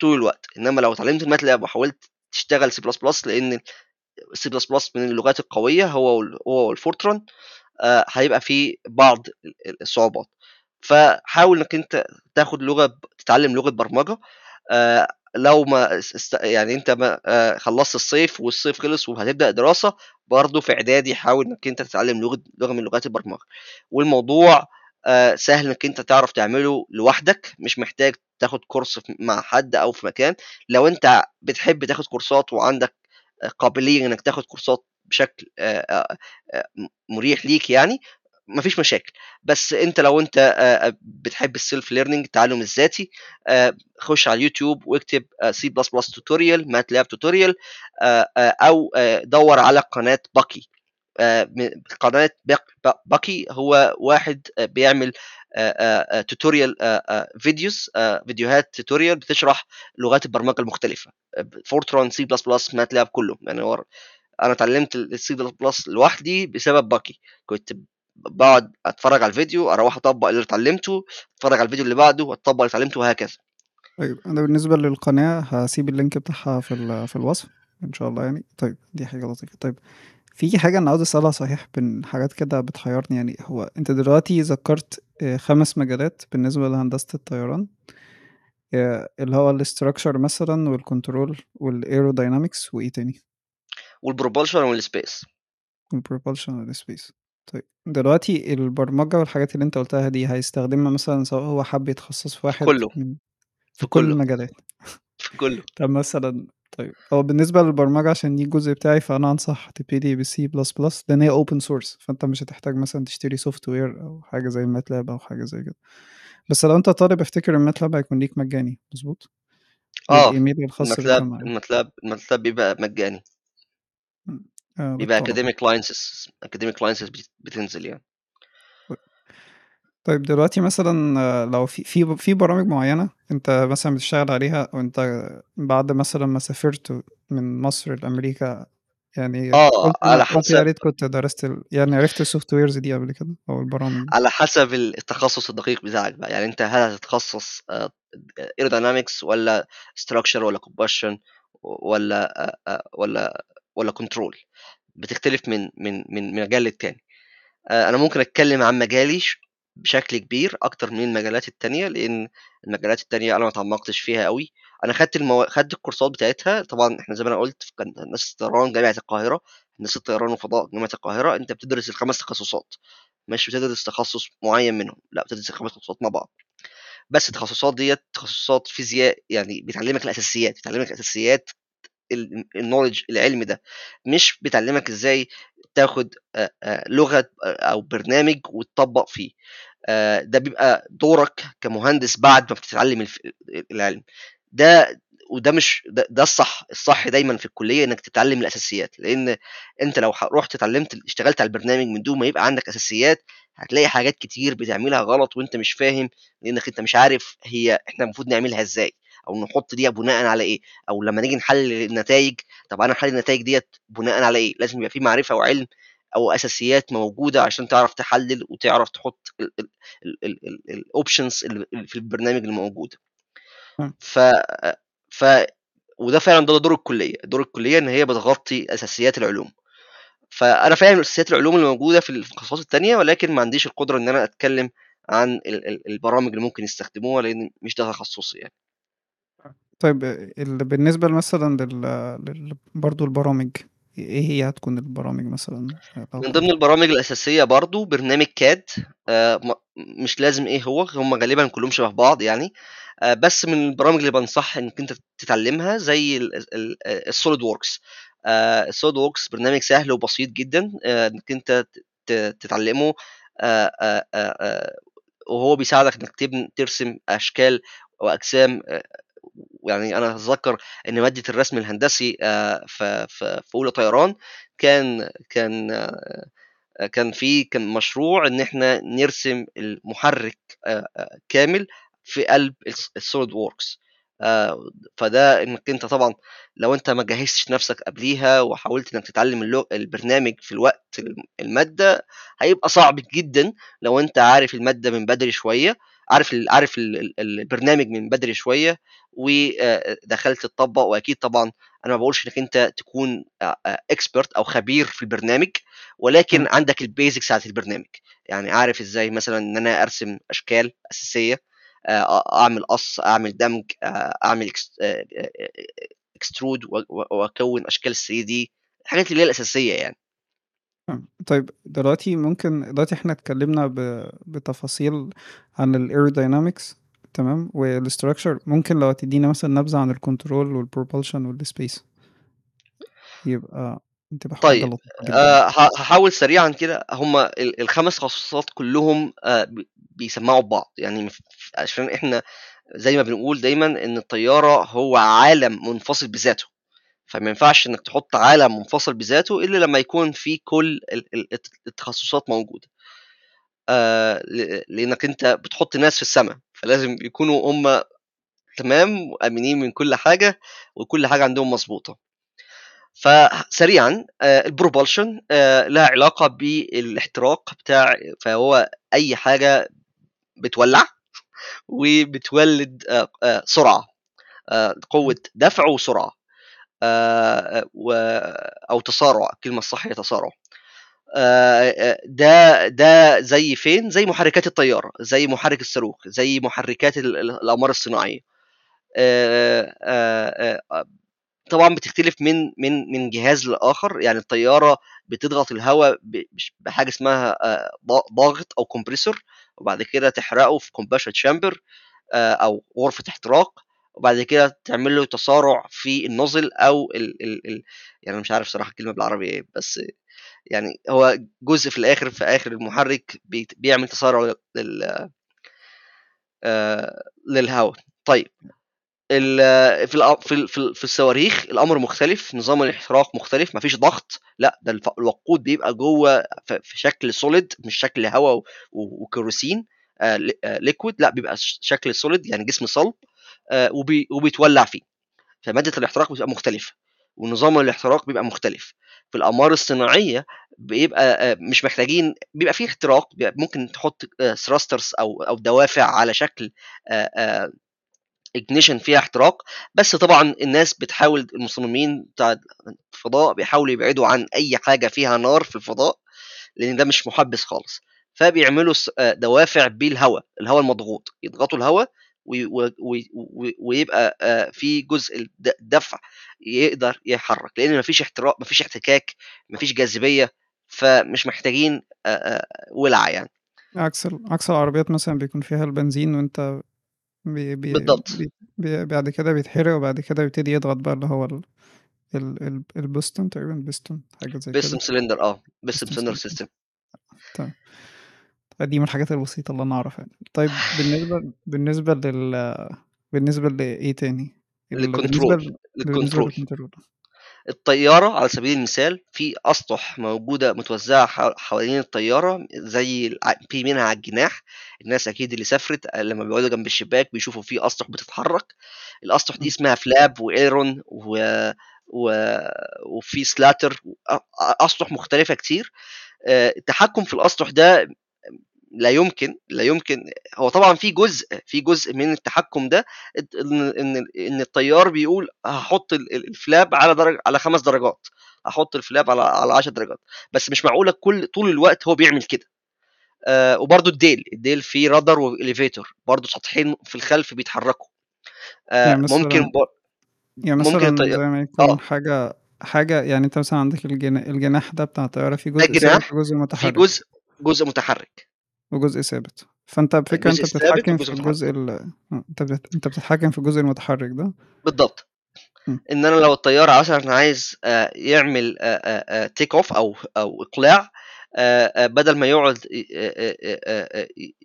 Speaker 2: طول الوقت، إنّما لو اتعلّمت الMATLAB وحاولت تشتغل C++ لإن C++ من اللغات القوية هو هو والFortran آآ هيبقى في بعض ال ال الصعوبات، فحاول إنّك أنت تاخد لغة ب تتعلّم لغة برمجة آآ لو ما يعني أنت ما آآ خلّصت الصيف والصيف خلص وهتبدأ دراسة، برضه في إعدادي حاول إنّك أنت تتعلّم لغة لغة من لغات البرمجة، والموضوع سهل إنّك أنت تعرف تعمله لوحدك، مش محتاج تاخد كورس مع حد أو في مكان، لو أنت بتحب تاخد كورسات وعندك قابلية إنّك تاخد كورسات بشكل م مُريح ليك يعني، ما فيش مشاكل، بس أنت لو آآ بتحب الself learning التعلُّم الذاتي خُش على اليوتيوب واكتب tutorial MATLAB tutorial آآ آآ أو آآ دَوّر على قناة باكي باق ب باكي هو واحد آآ بيعمل آآ videos آآ فيديوهات tutorial بتشرح لغات البرمجة المختلفة ب Fortran C++ MATLAB كُلّه، يعني هو أنا اتعلّمت الC++ لوحدي بسبب باكي، كنت ب باقعد أتفرّج على الفيديو، أروّح أطبّق اللي اتعلّمته، أتفرّج على الفيديو اللي بعده، أطبّق اللي اتعلّمته وهكذا.
Speaker 1: طيب أنا بالنسبة للقناة هاسيب اللينك بتاعها في في الوصف إن شاء الله يعني، طيب دي حاجة لطيفة، طيب في حاجة أنا عاوز أسألها صحيح بين حاجات كده بتحيرني يعني، هو أنت دلوقتي ذكّرت آآ 5 مجالات بالنسبة لهندسة الطيران آآ اللي هو الstructure مثلًا والcontrol والaerodynamics وإيه تاني؟
Speaker 2: والpropulsion والspace.
Speaker 1: والpropulsion والspace طيب دلوقتي البرمجة والحاجات اللي أنت قُلتها دي هيستخدمها مثلًا سواء هو حَب يتخصص في
Speaker 2: في
Speaker 1: واحد
Speaker 2: كُلّه،
Speaker 1: من في
Speaker 2: في
Speaker 1: كل
Speaker 2: كُلّه،
Speaker 1: المجالات.
Speaker 2: في كُلّه.
Speaker 1: طب مثلًا طيب هو بالنسبة للبرمجة عشان دي الجزء بتاعي، فأنا أنصح تبتدي بC++ لإن هي open source فأنت مش هتحتاج مثلًا تشتري software أو حاجة زي الMATLAB أو حاجة زي كده. بس لو أنت طالب افتكر الMATLAB هيكون ليك مجاني، مضبوط؟
Speaker 2: آه
Speaker 1: للايميل الخاص
Speaker 2: الماتلاب الماتلاب الماتلاب بيبقى مجاني.
Speaker 1: آه
Speaker 2: بيبقى academic license academic license بتنزل يعني.
Speaker 1: طيب دلوقتي مثلا آه، لو في في في برامج معينة أنت مثلا بتشتغل عليها وأنت بعد مثلا ما سافرت من مصر لأمريكا يعني آه
Speaker 2: على
Speaker 1: قلت يا
Speaker 2: حسب
Speaker 1: ريت كنت درست ال... يعني عرفت ال softwares دي قبل كده أو البرامج
Speaker 2: على حسب التخصص الدقيق بتاعك بقى. يعني أنت هل هتتخصص aerodynamics ولا structure ولا combustion ولا آه، آه، ولا ولا control بتختلف من من من مجال للتاني. آه، أنا ممكن أتكلم عن مجالي بشكل كبير أكتر من المجالات التانية لأن المجالات التانية أنا ما تعمقتش فيها قوي أنا خدت المو... خدت الكورسات بتاعتها. طبعا إحنا زي ما أنا قلت كان هندسه الطيران جامعة القاهرة. هندسه الطيران وفضاء جامعة القاهرة. أنت بتدرس الخمس تخصصات. مش بتدرس تخصص معين منهم. لا بتدرس الخمس تخصصات مع بعض. بس التخصصات ديت تخصصات فيزياء يعني بتعلمك الأساسيات بتعلمك الأساسيات النولج العلم ده مش بتعلمك إزاي تاخد لغة أو برنامج وتطبق فيه. ده بيبقى دورك كمهندس بعد ما بتتعلم العلم. ده وده مش ده, ده الصح الصح دايما في الكلية إنك تتعلم الأساسيات. لأن أنت لو رحت اتعلمت اشتغلت على البرنامج من دون ما يبقى عندك أساسيات هتلاقي حاجات كتير بتعملها غلط وأنت مش فاهم لأنك أنت مش عارف هي إحنا المفروض نعملها إزاي. أو نحط دي بناء على إيه؟ أو لما نيجي نحلل النتائج طب أنا احلل النتائج ديت بناء على إيه؟ لازم يبقى في معرفة وعلم أو أساسيات موجودة عشان تعرف تحلل وتعرف تحط الاوبشنز اللي في البرنامج الموجوده. ف ف وده فعلا ده دور الكلية. دور الكلية إن هي بتغطي أساسيات العلوم. فأنا فاهم أساسيات العلوم اللي موجودة في التخصصات التانية ولكن ما عنديش القدرة إن أنا أتكلم عن ال- ال- البرامج اللي ممكن يستخدموها لأن مش ده تخصصي يعني.
Speaker 1: طيب ال... بالنسبة مثلا لل... برضو البرامج إيه هي هتكون البرامج مثلا؟
Speaker 2: من ضمن البرامج الأساسية برضو برنامج CAD آه، مش لازم إيه هو هم غالبا كلهم شبه بعض يعني آه، بس من البرامج اللي بنصح إنك أنت تتعلمها زي ال SolidWorks ال SolidWorks برنامج سهل وبسيط جدا آه، إنك أنت تتعلمه وهو بيساعدك إنك ترسم أشكال واجسام يعني أنا أتذكر إن مادة الرسم الهندسي آه، ف- ف- في أولى طيران كان كان آه، كان في كان مشروع إن إحنا نرسم المحرك آه، كامل في قلب ال SolidWorks فده إنك أنت طبعا لو أنت ما جهزتش نفسك قبليها وحاولت إنك تتعلم. البرنامج في الوقت الم- المادة هيبقى صعب جدا لو أنت عارف المادة من بدري شوية عارف ال... عارف ال... ال- البرنامج من بدري شوية ودخلت تطبق وأكيد طبعا أنا ما بقولش إنك أنت تكون expert أو خبير في البرنامج ولكن. عندك ال basics بتاعت البرنامج يعني عارف إزاي مثلا إن أنا أرسم أشكال أساسية آه، أعمل قص أعمل دمج آه، أعمل extrude وأكون أشكال 3D الحاجات اللي هي الأساسية يعني.
Speaker 1: طيب دلوقتي ممكن دلوقتي إحنا اتكلمنا ب... بتفاصيل عن ال aerodynamics تمام؟ وال structure ممكن لو تدينا مثلا نبذة عن ال control وال propulsion وال space
Speaker 2: يبقى
Speaker 1: تبقى طيب
Speaker 2: آه، هحاول سريعا كده. هما ال- الخمس تخصصات كلهم آه، بي- بيسمعوا ببعض. يعني عشان إحنا زي ما بنقول دايما إن الطيارة هو عالم منفصل بذاته. فما ينفعش إنك تحط عالم منفصل بذاته إلا لما يكون في كل ال- ال- الت- التخصصات موجودة. آه لإنك أنت بتحط ناس في السماء فلازم يكونوا هم تمام وآمنين من كل حاجة وكل حاجة عندهم مظبوطة. فسريعا آه البروبulsion آه لها علاقة بالاحتراق بتاع فهو أي حاجة بتولع وبتولد آه آه سرعة آه قوة دفع وسرعة. أو تسارع الكلمة الصح هي تسارع آه، آه، ده ده زي فين؟ زي محركات الطياره زي محرك الصاروخ زي محركات ال- ال- الأقمار الصناعية. آه، آه، آه، طبعا بتختلف من من من جهاز لآخر. يعني الطيارة بتضغط الهواء بحاجة اسمها آه، ضاغط أو compressor وبعد كده تحرقه في combustion chamber أو غرفة احتراق. وبعد كده تعمل له تسارع في النوزل أو ال ال ال يعني مش عارف صراحة الكلمة بالعربي إيه بس يعني هو جزء في الآخر في آخر المحرك بي- بيعمل تسارع لل آه، للهواء. طيب ال- في في في ال- في الصواريخ الأمر مختلف نظام الاحتراق مختلف مفيش ضغط لا ده الوقود بيبقى جوه في شكل سوليد مش شكل هواء وكيروسين liquid لا بيبقى شكل solid يعني جسم صلب. آه، وبي- وبيتولع فيه. فمادة الاحتراق بتبقى مختلفة ونظام الاحتراق بيبقى مختلف. في الأقمار الصناعية بيبقى آه، مش محتاجين بيبقى فيه احتراق بيبقى ممكن تحط thrusters أو أو دوافع على شكل ignition فيها احتراق. بس طبعا الناس بتحاول المصممين بتاع الفضاء بيحاولوا يبعدوا عن أي حاجة فيها نار في الفضاء لأن ده مش محبذ خالص. فبيعملوا آه، دوافع بالهواء الهواء المضغوط. يضغطوا الهواء ويبقى في جزء الد- الدفع يقدر يحرك لأن مفيش احتراق مفيش احتكاك مفيش جاذبية فمش محتاجين ولع يعني.
Speaker 1: عكس عكس العربيات مثلا بيكون فيها البنزين وأنت بي بي
Speaker 2: بالضبط.
Speaker 1: بي بي بعد كده بيتحرق وبعد كده بيبتدي يضغط بقى اللي هو ال ال ال البستون تقريبا بستون حاجة زي كده.
Speaker 2: سلندر آه
Speaker 1: piston
Speaker 2: cylinder
Speaker 1: system
Speaker 2: system.
Speaker 1: تمام. دي من الحاجات البسيطة اللي أنا أعرفها. طيب بالنسبة بالنسبة لل بالنسبة لإيه تاني؟ لل control
Speaker 2: لل
Speaker 1: control
Speaker 2: الطيارة على سبيل المثال في أسطح موجودة متوزعة حو- حوالين الطيارة زي في منها على الجناح. الناس أكيد اللي سافرت لما بيقعدوا جنب الشباك بيشوفوا في أسطح بتتحرك. الأسطح دي اسمها flap و aileron و... و... وفي slats أسطح مختلفة كتير. آه، التحكم في الأسطح ده لا يمكن لا يمكن. هو طبعا في جزء في جزء من التحكم ده إن إن إن الطيار بيقول هحط ال- ال- ال flap على درجه على خمس درجات. هحط ال flap على على 10 درجات. بس مش معقولة كل طول الوقت هو بيعمل كده. آه وبرده الديل الديل فيه rudder و elevator. برده سطحين في الخلف بيتحركوا. آه
Speaker 1: يعني
Speaker 2: ممكن بر...
Speaker 1: يعني
Speaker 2: ممكن
Speaker 1: مثلا
Speaker 2: الطيار
Speaker 1: زي ما يكون
Speaker 2: آه.
Speaker 1: حاجة حاجة يعني أنت مثلا عندك الجنا... الجناح ده بتاع الطيارة فيه
Speaker 2: ده
Speaker 1: جزء
Speaker 2: جناح
Speaker 1: وجزء
Speaker 2: في
Speaker 1: متحرك.
Speaker 2: جزء جزء متحرك.
Speaker 1: وجزء ثابت. بفكرة
Speaker 2: الجزء
Speaker 1: أنت
Speaker 2: الثابت
Speaker 1: بتتحكم في الجزء ال... أنت بت... أنت بتتحكم في الجزء المتحرك ده.
Speaker 2: بالضبط.
Speaker 1: م.
Speaker 2: إن أنا لو الطيارة مثلا عايز آه، يعمل تيك اوف أو أو إقلاع آه، آه، بدل ما يقعد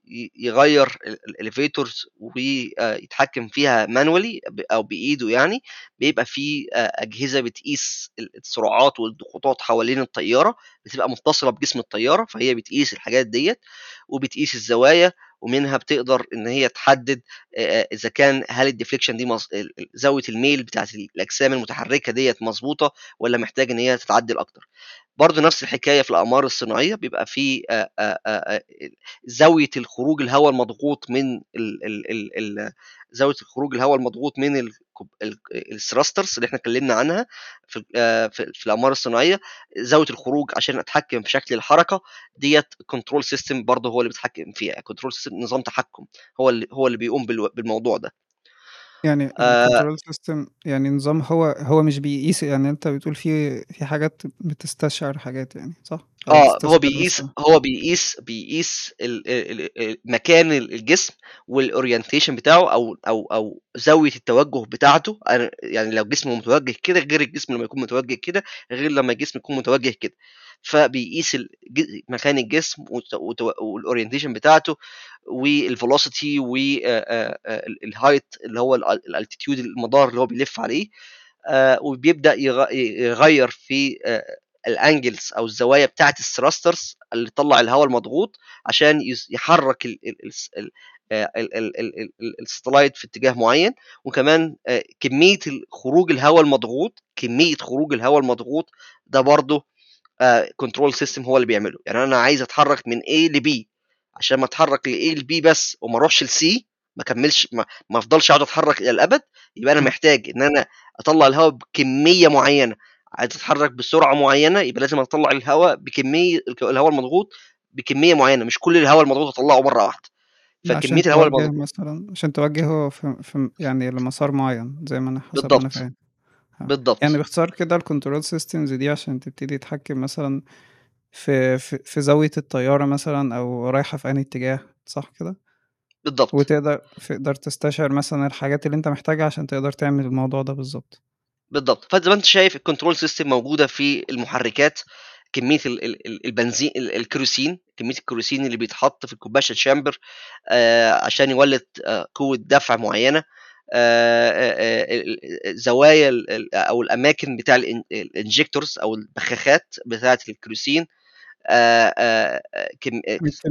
Speaker 2: آه، آه، آه، آه، يغير ال elevators ويتحكم فيها manually أو بإيده يعني بيبقى في آه، أجهزة بتقيس السرعات والضغوطات حوالين الطيارة بتبقى متصلة بجسم الطيارة فهي بتقيس الحاجات ديت وبتقيس الزوايا ومنها بتقدر إن هي تحدد إذا كان هل ال deflection دي مز... زاوية الميل بتاعت الأجسام المتحركة ديت مظبوطة ولا محتاج إن هي تتعدل أكتر برضه نفس الحكاية في الأقمار الصناعية بيبقى في زاوية الخروج الهواء المضغوط من ال... ال... ال... زاوية الخروج الهواء المضغوط من. ال thrusters اللي إحنا اتكلمنا عنها في آه، في, في الأقمار الصناعية زاوية الخروج عشان أتحكم في شكل الحركة ديت control system برضه هو اللي بيتحكم فيها. control system نظام تحكم هو اللي هو اللي بيقوم بالموضوع ده.
Speaker 1: يعني
Speaker 2: آه.
Speaker 1: ال control system يعني نظام هو هو مش بيقيس يعني أنت بتقول في في حاجات بتستشعر حاجات يعني صح؟
Speaker 2: آه هو بيقيس هو بيقيس بيقيس ال- ال- ال- مكان الجسم وال orientation بتاعه أو أو أو زاوية التوجه بتاعته. يعني لو جسمه متوجه كده غير الجسم لما يكون متوجه كده غير لما الجسم يكون متوجه كده. فبيقيس مكان الجسم وال orientation بتاعته وال velocity وال height اللي هو ال altitude المدار اللي هو بيلف عليه. وبيبدأ يغ- يغير في ال angles أو الزوايا بتاعه ال thrusters اللي طلع الهواء المضغوط عشان يحرك ال- ال- ال- ال- ال- ال- ال- ال- ال- ال satellite في اتجاه معين وكمان آه، كمية خروج الهواء المضغوط كمية خروج الهواء المضغوط ده برضه control system هو اللي بيعمله. يعني أنا عايز أتحرك من A ل B. عشان ما أتحرك ل A ل B بس وما أروحش ل C ما كملش ما, ما أفضلش أقعد أتحرك إلى الأبد يبقى
Speaker 1: أنا.
Speaker 2: محتاج إن أنا أطلع الهواء بكمية معينة. عايز اتحرك بسرعة معينة يبقى لازم اطلع الهواء بكمية الهواء المضغوط بكمية معينة مش كل الهواء المضغوط اطلعه مرة واحدة.
Speaker 1: فكمية
Speaker 2: الهواء المضغوط
Speaker 1: مثلا عشان توجهه في, في يعني لمسار معين زي ما أنا حسب أنا
Speaker 2: بالضبط.
Speaker 1: فاهم. ها. يعني
Speaker 2: بالضبط
Speaker 1: باختصار كده ال control systems دي عشان تبتدي تتحكم مثلا في في, في زاوية الطيارة مثلا أو رايحة في أنهي اتجاه صح كده؟
Speaker 2: بالضبط.
Speaker 1: وتقدر تقدر تستشعر مثلا الحاجات اللي أنت محتاجها عشان تقدر تعمل الموضوع ده بالظبط
Speaker 2: بالضبط. فزي ما انت شايف ال control system موجودة في المحركات كمية ال- ال- ال- البنزين ال- الكيروسين كمية الكيروسين اللي بيتحط في ال combustion chamber آه عشان يولد آه قوة دفع معينة. زوايا أو الأماكن بتاع ال injectors أو البخاخات بتاعة الكيروسين.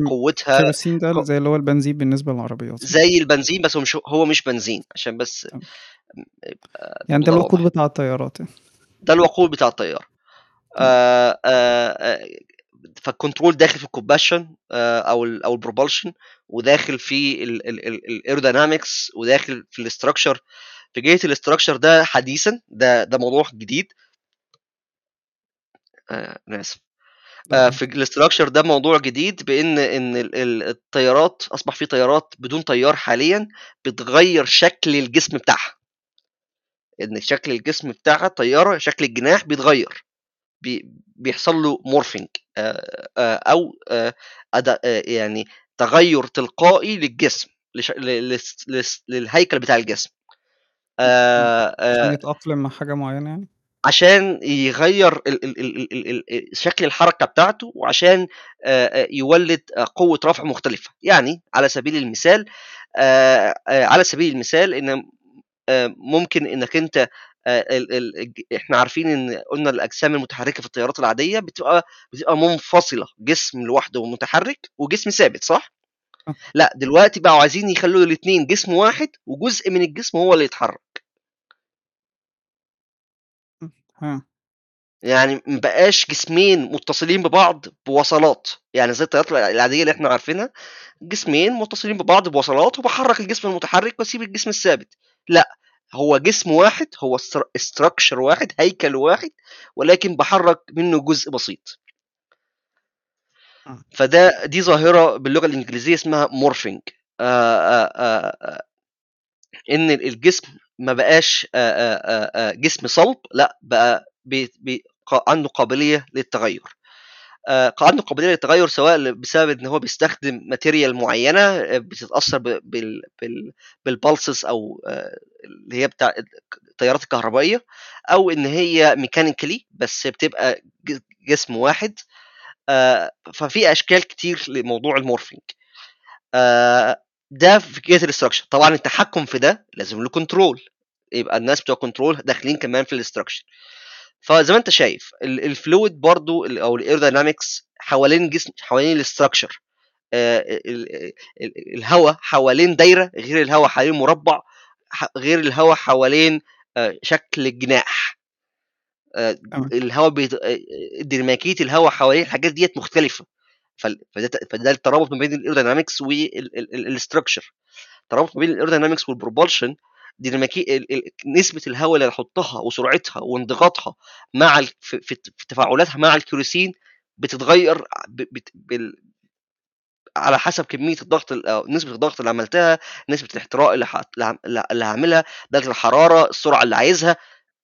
Speaker 2: قوتها
Speaker 1: الكيروسين ده زي اللي هو البنزين بالنسبة للعربيات.
Speaker 2: زي البنزين بس هو مش هو مش بنزين عشان بس
Speaker 1: يعني ده الوقود بتاع الطيارات
Speaker 2: ده الوقود بتاع الطيارة. آه. آه فال control داخل في ال combustion أو ال أو ال propulsion وداخل في ال aerodynamics وداخل في ال structure. في جهة ال structure ده حديثا ده ده موضوع جديد. آه أنا اسف آه في ال structure ده موضوع جديد بإن إن الطيارات أصبح في طيارات بدون طيار حاليا بتغير شكل الجسم بتاعها. إن شكل الجسم بتاعها الطيارة شكل الجناح بيتغير. بيحصل له morphing أو يعني تغير تلقائي للجسم للهيكل بتاع الجسم.
Speaker 1: عشان يتأقلم مع حاجة معينة يعني؟
Speaker 2: عشان يغير شكل الحركة بتاعته وعشان يولد قوة رفع مختلفة. يعني على سبيل المثال على سبيل المثال إن ممكن إنك أنت إحنا عارفين إن قلنا الأجسام المتحركة في الطيارات العادية بتبقى بتبقى منفصلة جسم لوحده متحرك وجسم ثابت صح؟ لا دلوقتي بقوا عايزين يخلوا الاثنين جسم واحد وجزء من الجسم هو اللي يتحرك. يعني ما بقاش جسمين متصلين ببعض بوصلات. يعني زي الطيارات العادية اللي إحنا عارفينها جسمين متصلين ببعض بوصلات وبحرك الجسم المتحرك واسيب الجسم الثابت. لا هو جسم واحد هو structure واحد هيكل واحد ولكن بحرك منه جزء بسيط. فده دي ظاهرة باللغة الإنجليزية اسمها morphing إن الجسم ما بقاش جسم صلب لأ بقى بي بي عنده قابلية للتغير. عنده قابلية للتغير سواء بسبب إن هو بيستخدم material معينة بتتأثر بال بال pulses أو اللي هي بتاع التيارات الكهربائية أو إن هي mechanically بس بتبقى جسم واحد. ففي أشكال كتير لموضوع ال morphing. ده في ال structure طبعا التحكم في ده لازم له control يبقى الناس بتوع control داخلين كمان في ال structure فزي ما انت شايف ال fluid برضو أو ال aerodynamics حوالين جسم حوالين ال structure الهواء حوالين دايرة غير الهواء حوالين مربع غير الهواء حوالين شكل الجناح الهواء بيت... ديناميكيه الهواء حوالين الحاجات ديت مختلفة. فده الترابط ما بين ال aerodynamics وال structure الترابط ما بين ال aerodynamics وال propulsion ديناميكيه نسبة الهواء اللي هحطها وسرعتها وانضغاطها مع في, تفاعلاتها مع الكيروسين بتتغير على حسب كمية الضغط نسبة الضغط اللي عملتها نسبة الاحتراق اللي اللي هعملها درجة الحرارة السرعة اللي عايزها.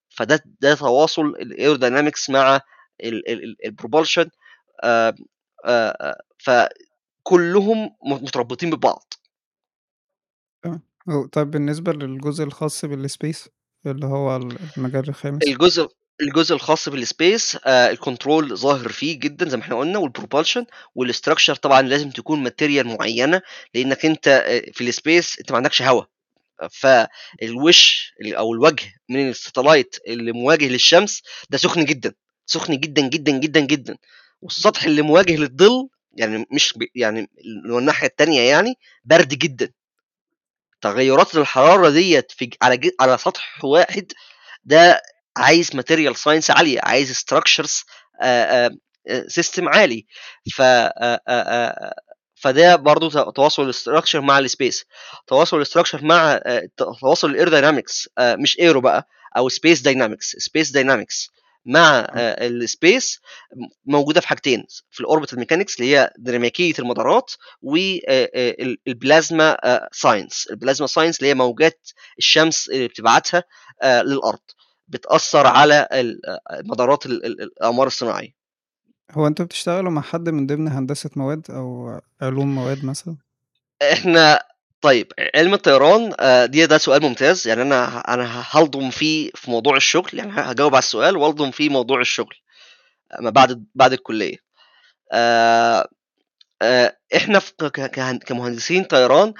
Speaker 2: فده ده تواصل ال aerodynamics مع ال propulsion فكلهم متربطين ببعض.
Speaker 1: طيب بالنسبة للجزء الخاص بال space اللي هو المجال الخامس؟
Speaker 2: الجزء الجزء الخاص بال space آه ال control ظاهر فيه جدا زي ما إحنا قلنا وال propulsion وال structure طبعا لازم تكون material معينة لإنك أنت في ال space أنت ما عندكش هواء فالوش أو الوجه من ال satellite اللي مواجه للشمس ده سخن جدا سخن جدا جدا جدا جدا. والسطح اللي مواجه للظل يعني مش يعني الناحية الثانية يعني برد جدا. تغيرات الحراره ديت في على على سطح واحد ده عايز material science عالية عايز structures system عالي. ف فده برضو تواصل ال structure مع ال space تواصل ال structure مع تواصل ال aerodynamics مش aero بقى أو space dynamics space dynamics مع ال space موجودة في حاجتين في ال orbital mechanics اللي هي ديناميكيه المدارات وال plasma science ال plasma science اللي هي موجات الشمس اللي بتبعتها للأرض. بتأثر على مدارات الأقمار الصناعية.
Speaker 1: هو أنتوا بتشتغلوا مع حد من ضمن هندسة مواد أو علوم مواد مثلا؟
Speaker 2: إحنا طيب علم الطيران دي ده سؤال ممتاز. يعني أنا أنا هلضم فيه في موضوع الشغل. يعني هجاوب على السؤال وألضم فيه موضوع الشغل ما بعد بعد الكلية. إحنا كمهندسين طيران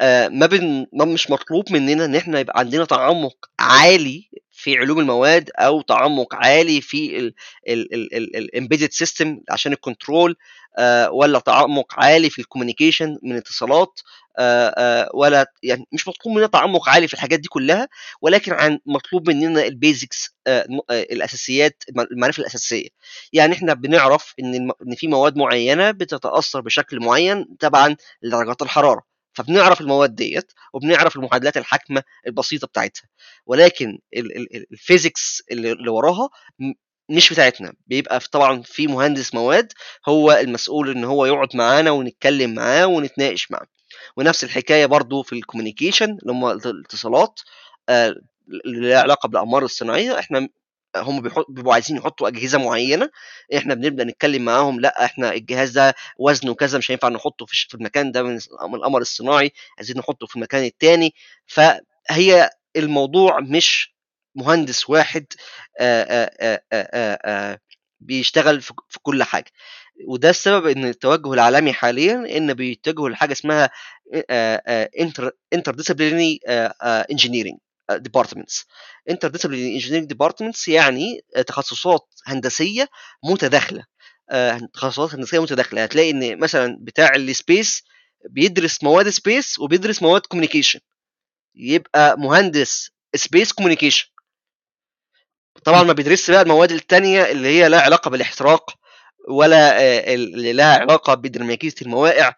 Speaker 2: آه، ما بن ما مش مطلوب مننا إن إحنا يبقى عندنا تعمق عالي في علوم المواد أو تعمق عالي في ال embedded system عشان ال control آه، ولا تعمق عالي في ال communication من اتصالات آه، آه، ولا يعني مش مطلوب مننا تعمق عالي في الحاجات دي كلها ولكن عن مطلوب مننا ال basics الأساسيات المعرفة الأساسية. يعني إحنا بنعرف إن إن في مواد معينة بتتأثر بشكل معين تبعا لدرجات الحرارة. فبنعرف المواد ديت وبنعرف المعادلات الحاكمة البسيطة بتاعتها. ولكن ال physics اللي وراها مش بتاعتنا بيبقى طبعا في مهندس مواد هو المسؤول إن هو يقعد معانا ونتكلم معاه ونتناقش معاه. ونفس الحكاية برضو في الكوميونيكيشن اللي هم الاتصالات آه، اللي لها علاقة بالأقمار الصناعية إحنا هم بيبقوا عايزين يحطوا أجهزة معينة إحنا بنبدأ نتكلم معاهم لأ إحنا الجهاز ده وزنه كذا مش هينفع نحطه في المكان ده من القمر الصناعي عايزين نحطه في المكان الثاني فهي الموضوع مش مهندس واحد آآ آآ بيشتغل في كل حاجة. وده السبب إن التوجه العالمي حاليا إن بيتجهوا لحاجة اسمها interdisciplinary engineering departments interdisciplinary engineering departments يعني تخصصات هندسية متداخلة. تخصصات هندسية متداخلة. هتلاقي إن مثلا بتاع ال space بيدرس مواد space وبيدرس مواد communication يبقى مهندس space communication طبعا ما بيدرسش بقى المواد الثانية اللي هي لها علاقة بالإحتراق ولا اللي لها علاقة بديناميكيه الموائع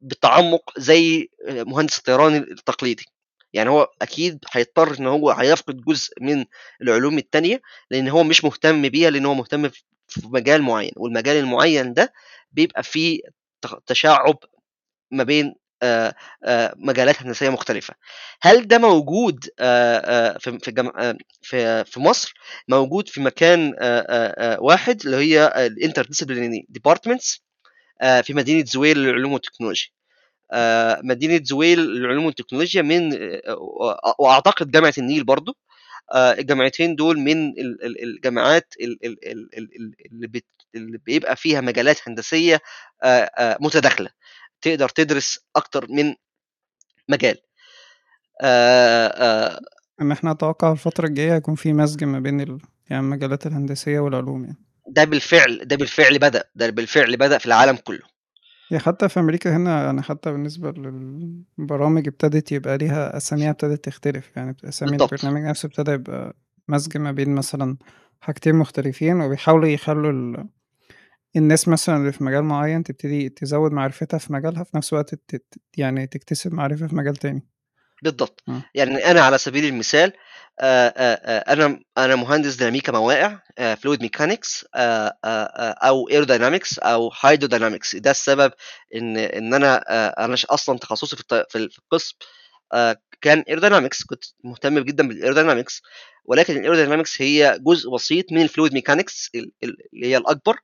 Speaker 2: بالتعمق زي مهندس الطيران التقليدي. يعني هو أكيد هيضطر إن هو هيفقد جزء من العلوم الثانية لأن هو مش مهتم بيها لأن هو مهتم في مجال معين والمجال المعين ده بيبقى فيه تشعب ما بين مجالات هندسية مختلفة. هل ده موجود في في في في مصر؟ موجود في مكان واحد اللي هي ال interdisciplinary departments في مدينة زويل للعلوم والتكنولوجيا. مدينة زويل للعلوم والتكنولوجيا من وأعتقد جامعة النيل برضو. الجامعتين دول من الجامعات اللي بيبقى فيها مجالات هندسية متداخلة. تقدر تدرس أكتر من مجال.
Speaker 1: آآ آآ إن إحنا أتوقع الفترة الجاية هيكون في مزج ما بين ال... يعني المجالات الهندسية والعلوم يعني.
Speaker 2: ده بالفعل ده بالفعل بدأ ده بالفعل بدأ في العالم كله.
Speaker 1: يعني حتى في أمريكا هنا يعني حتى بالنسبة للبرامج ابتدت يبقى ليها أساميها ابتدت تختلف. يعني أسامي البرنامج نفسه ابتدى يبقى مزج ما بين مثلا حاجتين مختلفين وبيحاولوا يخلوا ال... الناس مثلا اللي في مجال معين تبتدي تزود معرفتها في مجالها في نفس الوقت يعني تكتسب معرفة في مجال تاني.
Speaker 2: بالضبط. م. يعني أنا على سبيل المثال أنا أنا مهندس ديناميكا موائع fluid mechanics أو aerodynamics أو hydrodynamics ده السبب إن إن أنا أنا أصلا تخصصي في في القسم كان aerodynamics كنت مهتم جدا بال aerodynamics ولكن ال aerodynamics هي جزء بسيط من ال fluid mechanics اللي هي الأكبر.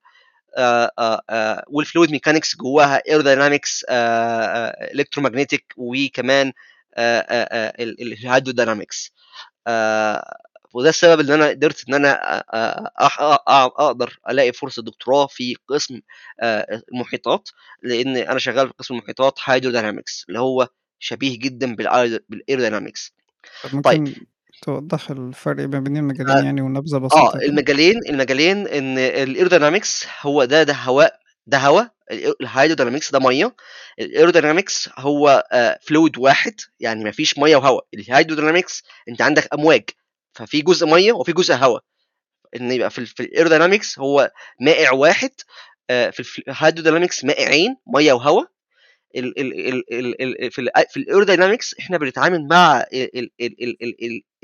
Speaker 2: وال fluid mechanics جواها aerodynamics electromagnetic وكمان ال hydrodynamics وده السبب ان أنا قدرت إن أنا أقدر ألاقي فرصة دكتوراه في قسم المحيطات لأن أنا شغال في قسم المحيطات hydrodynamics اللي هو شبيه جدا بال
Speaker 1: aerodynamics طيب. توضح الفرق ما بين المجالين آه. يعني ونبذة بسيطة
Speaker 2: آه المجالين المجالين إن ال aerodynamics هو ده ده هواء ده هواء ال hydrodynamics ده مية. ال aerodynamics هو fluid واحد يعني ما فيش مية وهواء. ال hydrodynamics أنت عندك أمواج ففي جزء مية وفي جزء هواء. إن يبقى في, في ال aerodynamics هو مائع واحد في ال hydrodynamics مائعين مية وهواء. ال ال ال ال في ال في ال aerodynamics إحنا بنتعامل مع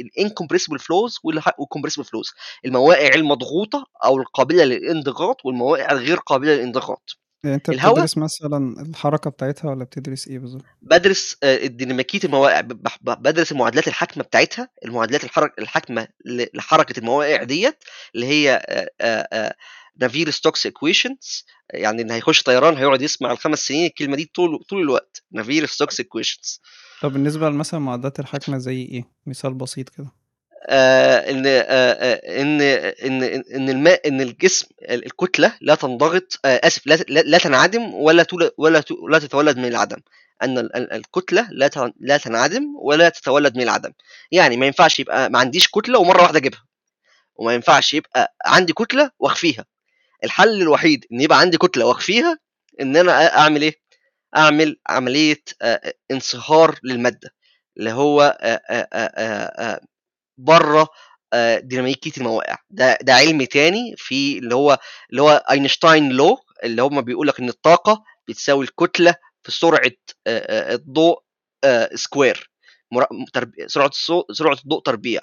Speaker 2: ال incompressible flows وال compressible flows الموائع المضغوطه أو القابله للانضغاط والموائع الغير قابله للانضغاط
Speaker 1: يعني انت الهواء بتدرس مثلا الحركة بتاعتها ولا بتدرس إيه بالظبط؟
Speaker 2: بدرس ديناميكيه الموائع بدرس المعادلات الحاكمة بتاعتها المعادلات الحركه الحاكمة لحركة الموائع ديت اللي هي Navier-Stokes equations يعني اللي هيخش طيران هيقعد يسمع الخمس سنين الكلمة دي طول طول الوقت Navier-Stokes equations
Speaker 1: طب بالنسبة مثلا معادلات الحاكمة زي إيه؟ مثال بسيط كده.
Speaker 2: آه، إن آه، آه، إن إن إن الماء إن الجسم الكتلة لا تنضغط آه، آسف لا تنعدم ولا ولا لا تتولد من العدم. أن ال- ال- الكتلة لا لا تنعدم ولا تتولد من العدم. يعني ما ينفعش يبقى ما عنديش كتلة ومرة واحدة أجيبها. وما ينفعش يبقى عندي كتلة وأخفيها. الحل الوحيد إن يبقى عندي كتلة وأخفيها إن أنا أعمل إيه؟ أعمل عملية آه، انصهار للمادة. اللي هو بره ديناميكيه المواقع ده ده علم تاني في اللي هو اللي هو أينشتاين لو اللي هم بيقول لك إن الطاقة بتساوي الكتلة في سرعة الضوء square سرعة سرعة الضوء تربيع.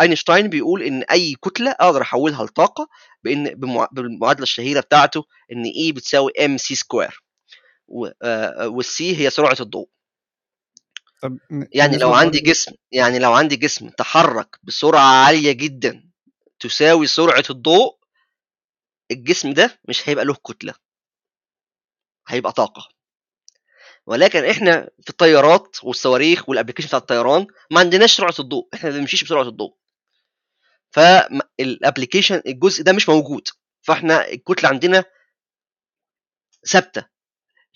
Speaker 2: أينشتاين بيقول إن أي كتلة أقدر أحولها لطاقة بإن بالمعادلة الشهيرة بتاعته إن E بتساوي MC square وال C هي سرعة الضوء.
Speaker 1: طب
Speaker 2: يعني لو عندي جسم يعني لو عندي جسم تحرك بسرعة عالية جدا تساوي سرعة الضوء الجسم ده مش هيبقى له كتلة. هيبقى طاقة. ولكن إحنا في الطيارات والصواريخ وال application بتاع الطيران ما عندناش سرعة الضوء إحنا ما بنمشيش بسرعة الضوء. فال application الجزء ده مش موجود. فإحنا الكتلة عندنا ثابتة.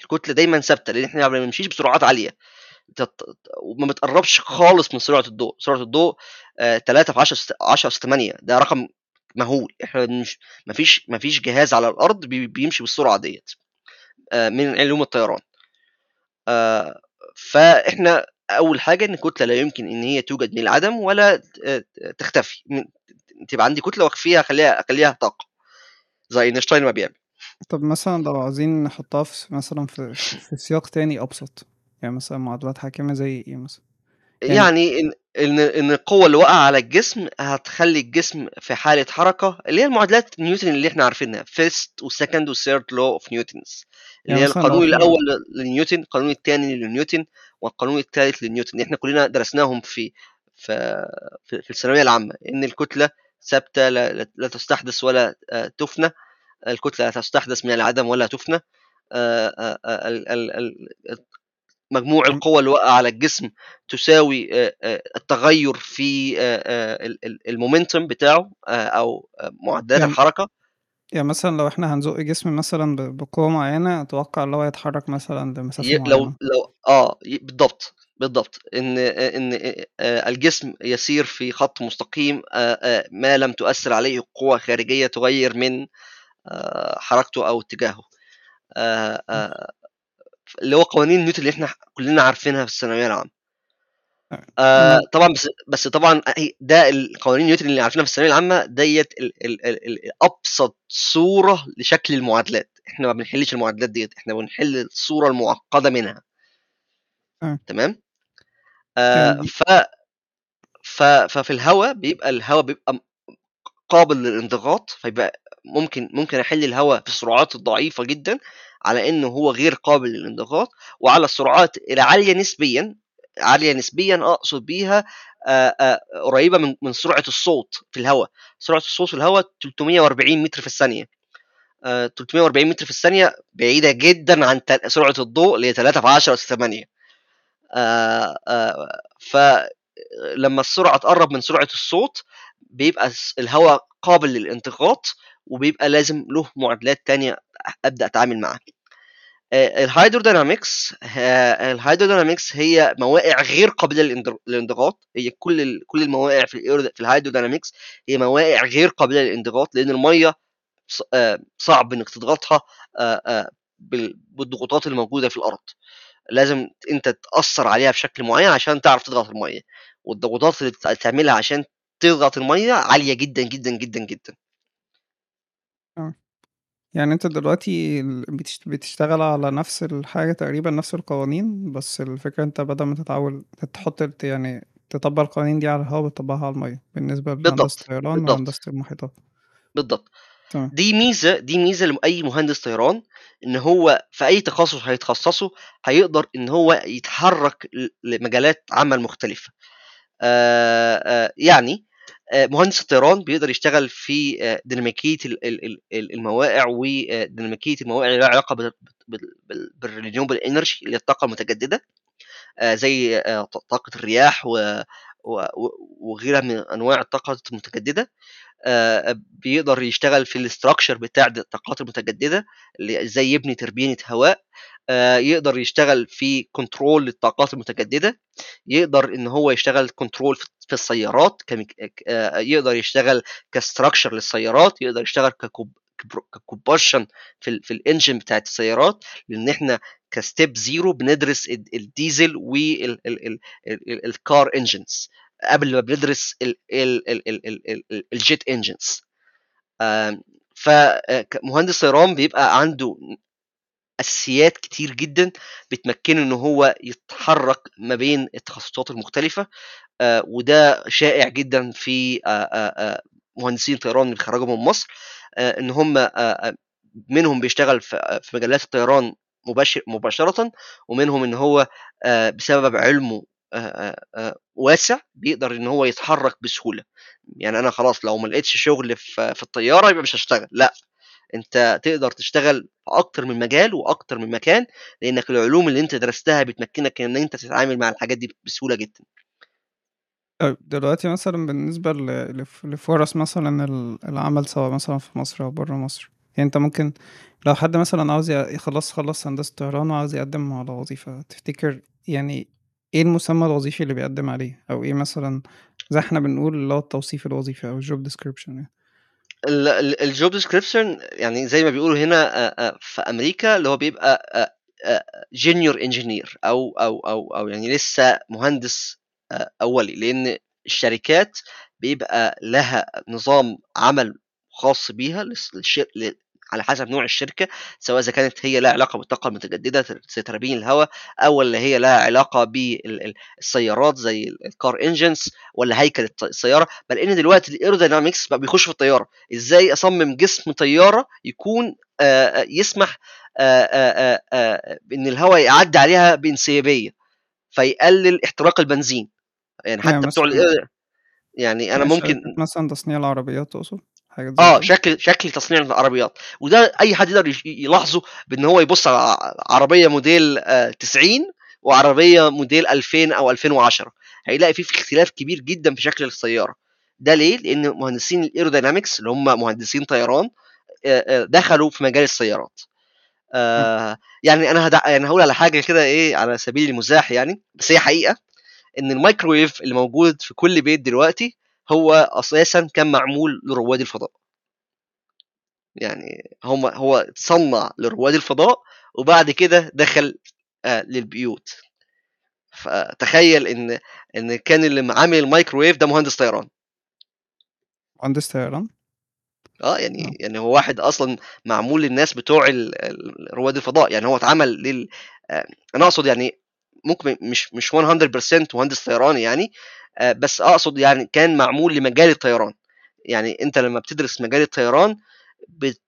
Speaker 2: الكتلة دايما ثابتة لأن إحنا ما بنمشيش بسرعات عالية. تت- وما بتقربش خالص من سرعة الضوء. سرعة الضوء 3 في 10 10 في 8 ده رقم مهول. إحنا مش مفيش مفيش جهاز على الأرض بي- بيمشي بالسرعة ديت آه، من علوم الطيران. آه، فإحنا أول حاجة إن الكتله لا يمكن إن هي توجد من العدم ولا آه، تختفي. تبقى عندي كتلة واخفيها اخليها أخليها طاقة. زي أينشتاين ما بيعمل.
Speaker 1: طب مثلا لو عايزين نحطها في مثلا في, في سياق تاني أبسط. يعني مثلا معادلات حاكمة زي إيه مثلا؟ يعني
Speaker 2: يعني إن إن إن القوة اللي واقعه على الجسم هتخلي الجسم في حالة حركة اللي هي المعادلات نيوتن اللي إحنا عارفينها first وال second وال third law of Newton's اللي
Speaker 1: يعني
Speaker 2: هي القانون الأول لنيوتن القانون الثاني لنيوتن والقانون الثالث لنيوتن. إحنا كلنا درسناهم في في في في الثانوية العامة إن الكتلة ثابتة لا, تستحدث ولا آه، تفنى. الكتلة لا تستحدث من العدم ولا تفنى. مجموع القوى اللي على الجسم تساوي التغير في ال- ال- المومنتم بتاعه أو معدلات
Speaker 1: يعني
Speaker 2: الحركة.
Speaker 1: يعني مثلا لو إحنا هنزق جسم مثلا ب- بقوة معينة أتوقع اللي هو يتحرك مثلا لمسافة
Speaker 2: ي- لو لو آه بالضبط بالضبط. إن إن الجسم يسير في خط مستقيم ما لم تؤثر عليه قوة خارجية تغير من حركته أو اتجاهه. اللي هو قوانين نيوتن اللي إحنا كلنا عارفينها في الثانوية العامة. آه.
Speaker 1: أنا
Speaker 2: طبعا بس بس طبعا ده القوانين نيوتن اللي عارفينها في الثانوية العامة ديت ال ال ال ال أبسط صورة لشكل المعادلات. إحنا ما بنحلش المعادلات ديت إحنا بنحل الصورة المعقدة منها.
Speaker 1: آه.
Speaker 2: تمام؟ آه ف ف ففي الهواء بيبقى الهواء بيبقى قابل للانضغاط فيبقى ممكن ممكن أحل الهواء في السرعات الضعيفه جدا على إنه هو غير قابل للانضغاط وعلى السرعات العاليه نسبيا عالية نسبيا أقصد بيها قريبة من من سرعة الصوت في الهواء. سرعة الصوت في الهواء 340 متر في الثانية. آه، 340 متر في الثانية بعيدة جدا عن سرعة الضوء اللي هي 3 في 10 اس 8 آه، آه، فلما السرعة تقرب من سرعة الصوت بيبقى الهواء قابل للانضغاط وبيبقى لازم له معادلات تانية أبدأ أتعامل معاها. آه، ال hydrodynamics آه، ال hydrodynamics هي موائع غير قابلة للانض- للانضغاط. هي كل كل الموائع في في ال hydrodynamics هي موائع غير قابلة للانضغاط لأن المية آه، صعب إنك تضغطها بال- بالضغوطات الموجودة في الأرض. لازم أنت تأثر عليها بشكل معين عشان تعرف تضغط المية والضغوطات اللي بت- تعملها عشان تضغط المية عالية جدا جدا جدا جدا.
Speaker 1: آه. يعني أنت دلوقتي ال- بتشتغل على نفس الحاجة تقريبا نفس القوانين بس الفكرة أنت بدل ما تتعود تحط يعني تطبق القوانين دي على الهواء بتطبقها على المية بالنسبة لهندسة
Speaker 2: بالضبط
Speaker 1: الطيران
Speaker 2: بالضبط.
Speaker 1: وهندسة المحيطات.
Speaker 2: بالضبط.
Speaker 1: تمام.
Speaker 2: دي ميزة دي ميزة لأي مهندس طيران إن هو في أي تخصص هيتخصصه هيقدر إن هو يتحرك ل- لمجالات عمل مختلفة. آه، آه، يعني مهندس الطيران بيقدر يشتغل في آه، ديناميكية ال- ال- ال- ال- الموائع وديناميكيه الموائع اللي لها علاقة بال- بال- بال- بال renewable energy اللي الطاقة المتجددة آه، زي آه، طاقة الرياح وغيرها من أنواع الطاقه المتجددة بيقدر يشتغل في ال structure بتاع الطاقات المتجددة اللي إزاي يبني تربينه هواء يقدر يشتغل في control للطاقات المتجددة يقدر إن هو يشتغل control في السيارات يقدر يشتغل ك structure للسيارات يقدر يشتغل ك combustion في في ال engine بتاعت السيارات لأن إحنا ك step zero بندرس الديزل وال car engines قبل ما بندرس ال jet engines فمهندس طيران بيبقى عنده اساسيات كتير جدا بتمكنه ان هو يتحرك ما بين التخصصات المختلفه وده شائع جدا في مهندسين طيران اللي بيتخرجوا من مصر إن هم منهم بيشتغل في مجالات الطيران مباشر مباشرة ومنهم إن هو بسبب علمه واسع بيقدر إن هو يتحرك بسهولة. يعني أنا خلاص لو ما لقيتش شغل في الطيارة يبقى مش هشتغل. لا أنت تقدر تشتغل في أكتر من مجال وأكتر من مكان لأنك العلوم اللي أنت درستها بتمكنك إن أنت تتعامل مع الحاجات دي بسهولة جدا.
Speaker 1: طيب دلوقتي مثلا بالنسبة لفرص مثلا العمل سواء مثلا في مصر أو برا مصر يعني أنت ممكن لو حد مثلا عاوز يخلص خلص هندسة طيران وعاوز يقدم على وظيفة تفتكر يعني إيه المسمى الوظيفي اللي بيقدم عليه؟ أو إيه مثلا زي إحنا بنقول اللي هو التوصيف الوظيفي أو ال job description يعني؟
Speaker 2: ال job description يعني زي ما بيقولوا هنا في أمريكا اللي هو بيبقى junior engineer أو أو أو أو يعني لسه مهندس أولي لأن الشركات بيبقى لها نظام عمل خاص بيها على حسب نوع الشركة سواء إذا كانت هي لها علاقة بالطاقة المتجددة زي تربين الهواء أو ولا هي لها علاقة بالسيارات زي ال car engines ولا هيكل السيارة. بل إن دلوقتي ال aerodynamics بقى بيخش في الطيارة. إزاي أصمم جسم طيارة يكون يسمح إن الهواء يعدي عليها بانسيابية فيقلل احتراق البنزين. يعني حتى بتوع يعني أنا ممكن
Speaker 1: مثلا تصنيع العربيات تقصد؟
Speaker 2: حاجة آه شكل شكل تصنيع العربيات. وده أي حد يقدر يلاحظه بإن هو يبص على عربية موديل 90 وعربية موديل 2000 أو 2010 هيلاقي فيه في اختلاف كبير جدا في شكل السيارة. ده ليه؟ لأن مهندسين ال aerodynamics اللي هم مهندسين طيران دخلوا في مجال السيارات. آه يعني أنا هدع... يعني هقول على حاجة كده إيه على سبيل المزاح يعني بس هي حقيقة. إن الميكروويف اللي موجود في كل بيت دلوقتي هو أساسا كان معمول لرواد الفضاء. يعني هم هو اتصنع لرواد الفضاء وبعد كده دخل آه للبيوت. فتخيل إن إن كان اللي عامل الميكروويف ده مهندس طيران.
Speaker 1: مهندس طيران؟
Speaker 2: آه يعني آه. يعني هو واحد أصلا معمول للناس بتوع رواد الفضاء. يعني هو اتعمل لل آه أنا أقصد يعني ممكن مش مش 100% مهندس طيران يعني آه بس أقصد يعني كان معمول لمجال الطيران يعني أنت لما بتدرس مجال الطيران بت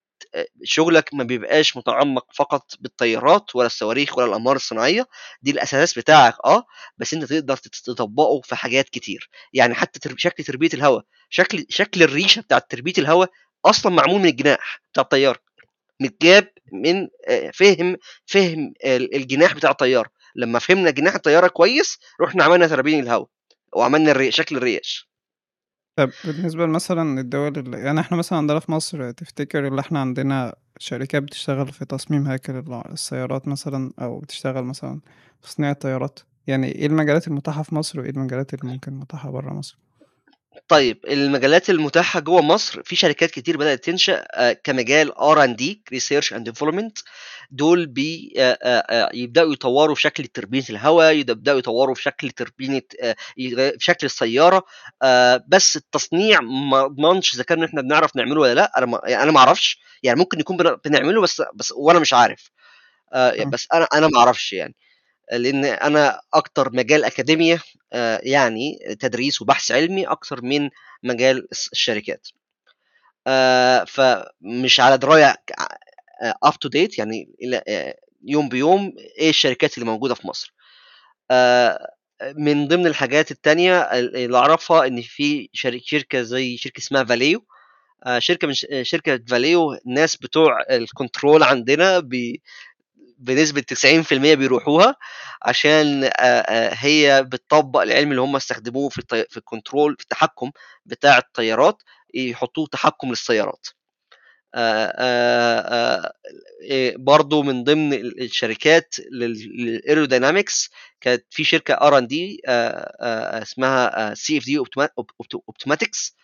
Speaker 2: شغلك ما بيبقاش متعمق فقط بالطيارات ولا الصواريخ ولا الأقمار الصناعية دي الاساس بتاعك آه بس أنت تقدر تطبقه في حاجات كتير يعني حتى. شكل تربية الهواء شكل شكل الريشة بتاعت تربية الهواء أصلا معمول من الجناح بتاع الطيارة متجاب من فهم فهم الجناح بتاع الطيارة لما فهمنا جناح الطيارة كويس رحنا عملنا ترابين الهواء وعملنا الري... شكل الريش.
Speaker 1: طب بالنسبة مثلا للدول اللي يعني إحنا مثلا عندنا في مصر تفتكر اللي إحنا عندنا شركات بتشتغل في تصميم هيكل السيارات مثلا أو بتشتغل مثلا في تصنيع الطيارات يعني إيه المجالات المتاحة في مصر وإيه المجالات اللي ممكن متاحة برا مصر؟
Speaker 2: طيب المجالات المتاحة جوه مصر في شركات كتير بدأت تنشأ كمجال R and D research and development دول بي يبدأوا يطوروا في شكل تربينة الهواء يبدأوا يطوروا في شكل تربينة في شكل السيارة. بس التصنيع ما اضمنش إذا كان إحنا بنعرف نعمله ولا لأ. أنا ما يعني أنا ما أعرفش. يعني ممكن نكون بنعمله بس بس وأنا مش عارف. بس أنا أنا ما أعرفش يعني. لأن أنا أكتر مجال اكاديميا يعني تدريس وبحث علمي أكتر من مجال الشركات. فمش على دراية up to date يعني يوم بيوم إيه الشركات اللي موجودة في مصر. من ضمن الحاجات التانية اللي أعرفها إن في شركة زي شركة اسمها Valeo شركة من شركة Valeo الناس بتوع ال control عندنا بي بنسبة 90% بيروحوها عشان هي بتطبق العلم اللي هم استخدموه في الطي... في ال control في التحكم بتاع الطيارات يحطوه تحكم للسيارات. إيه، برضو من ضمن الشركات لل aerodynamics كانت في شركة R and D اسمها CFD Optumatics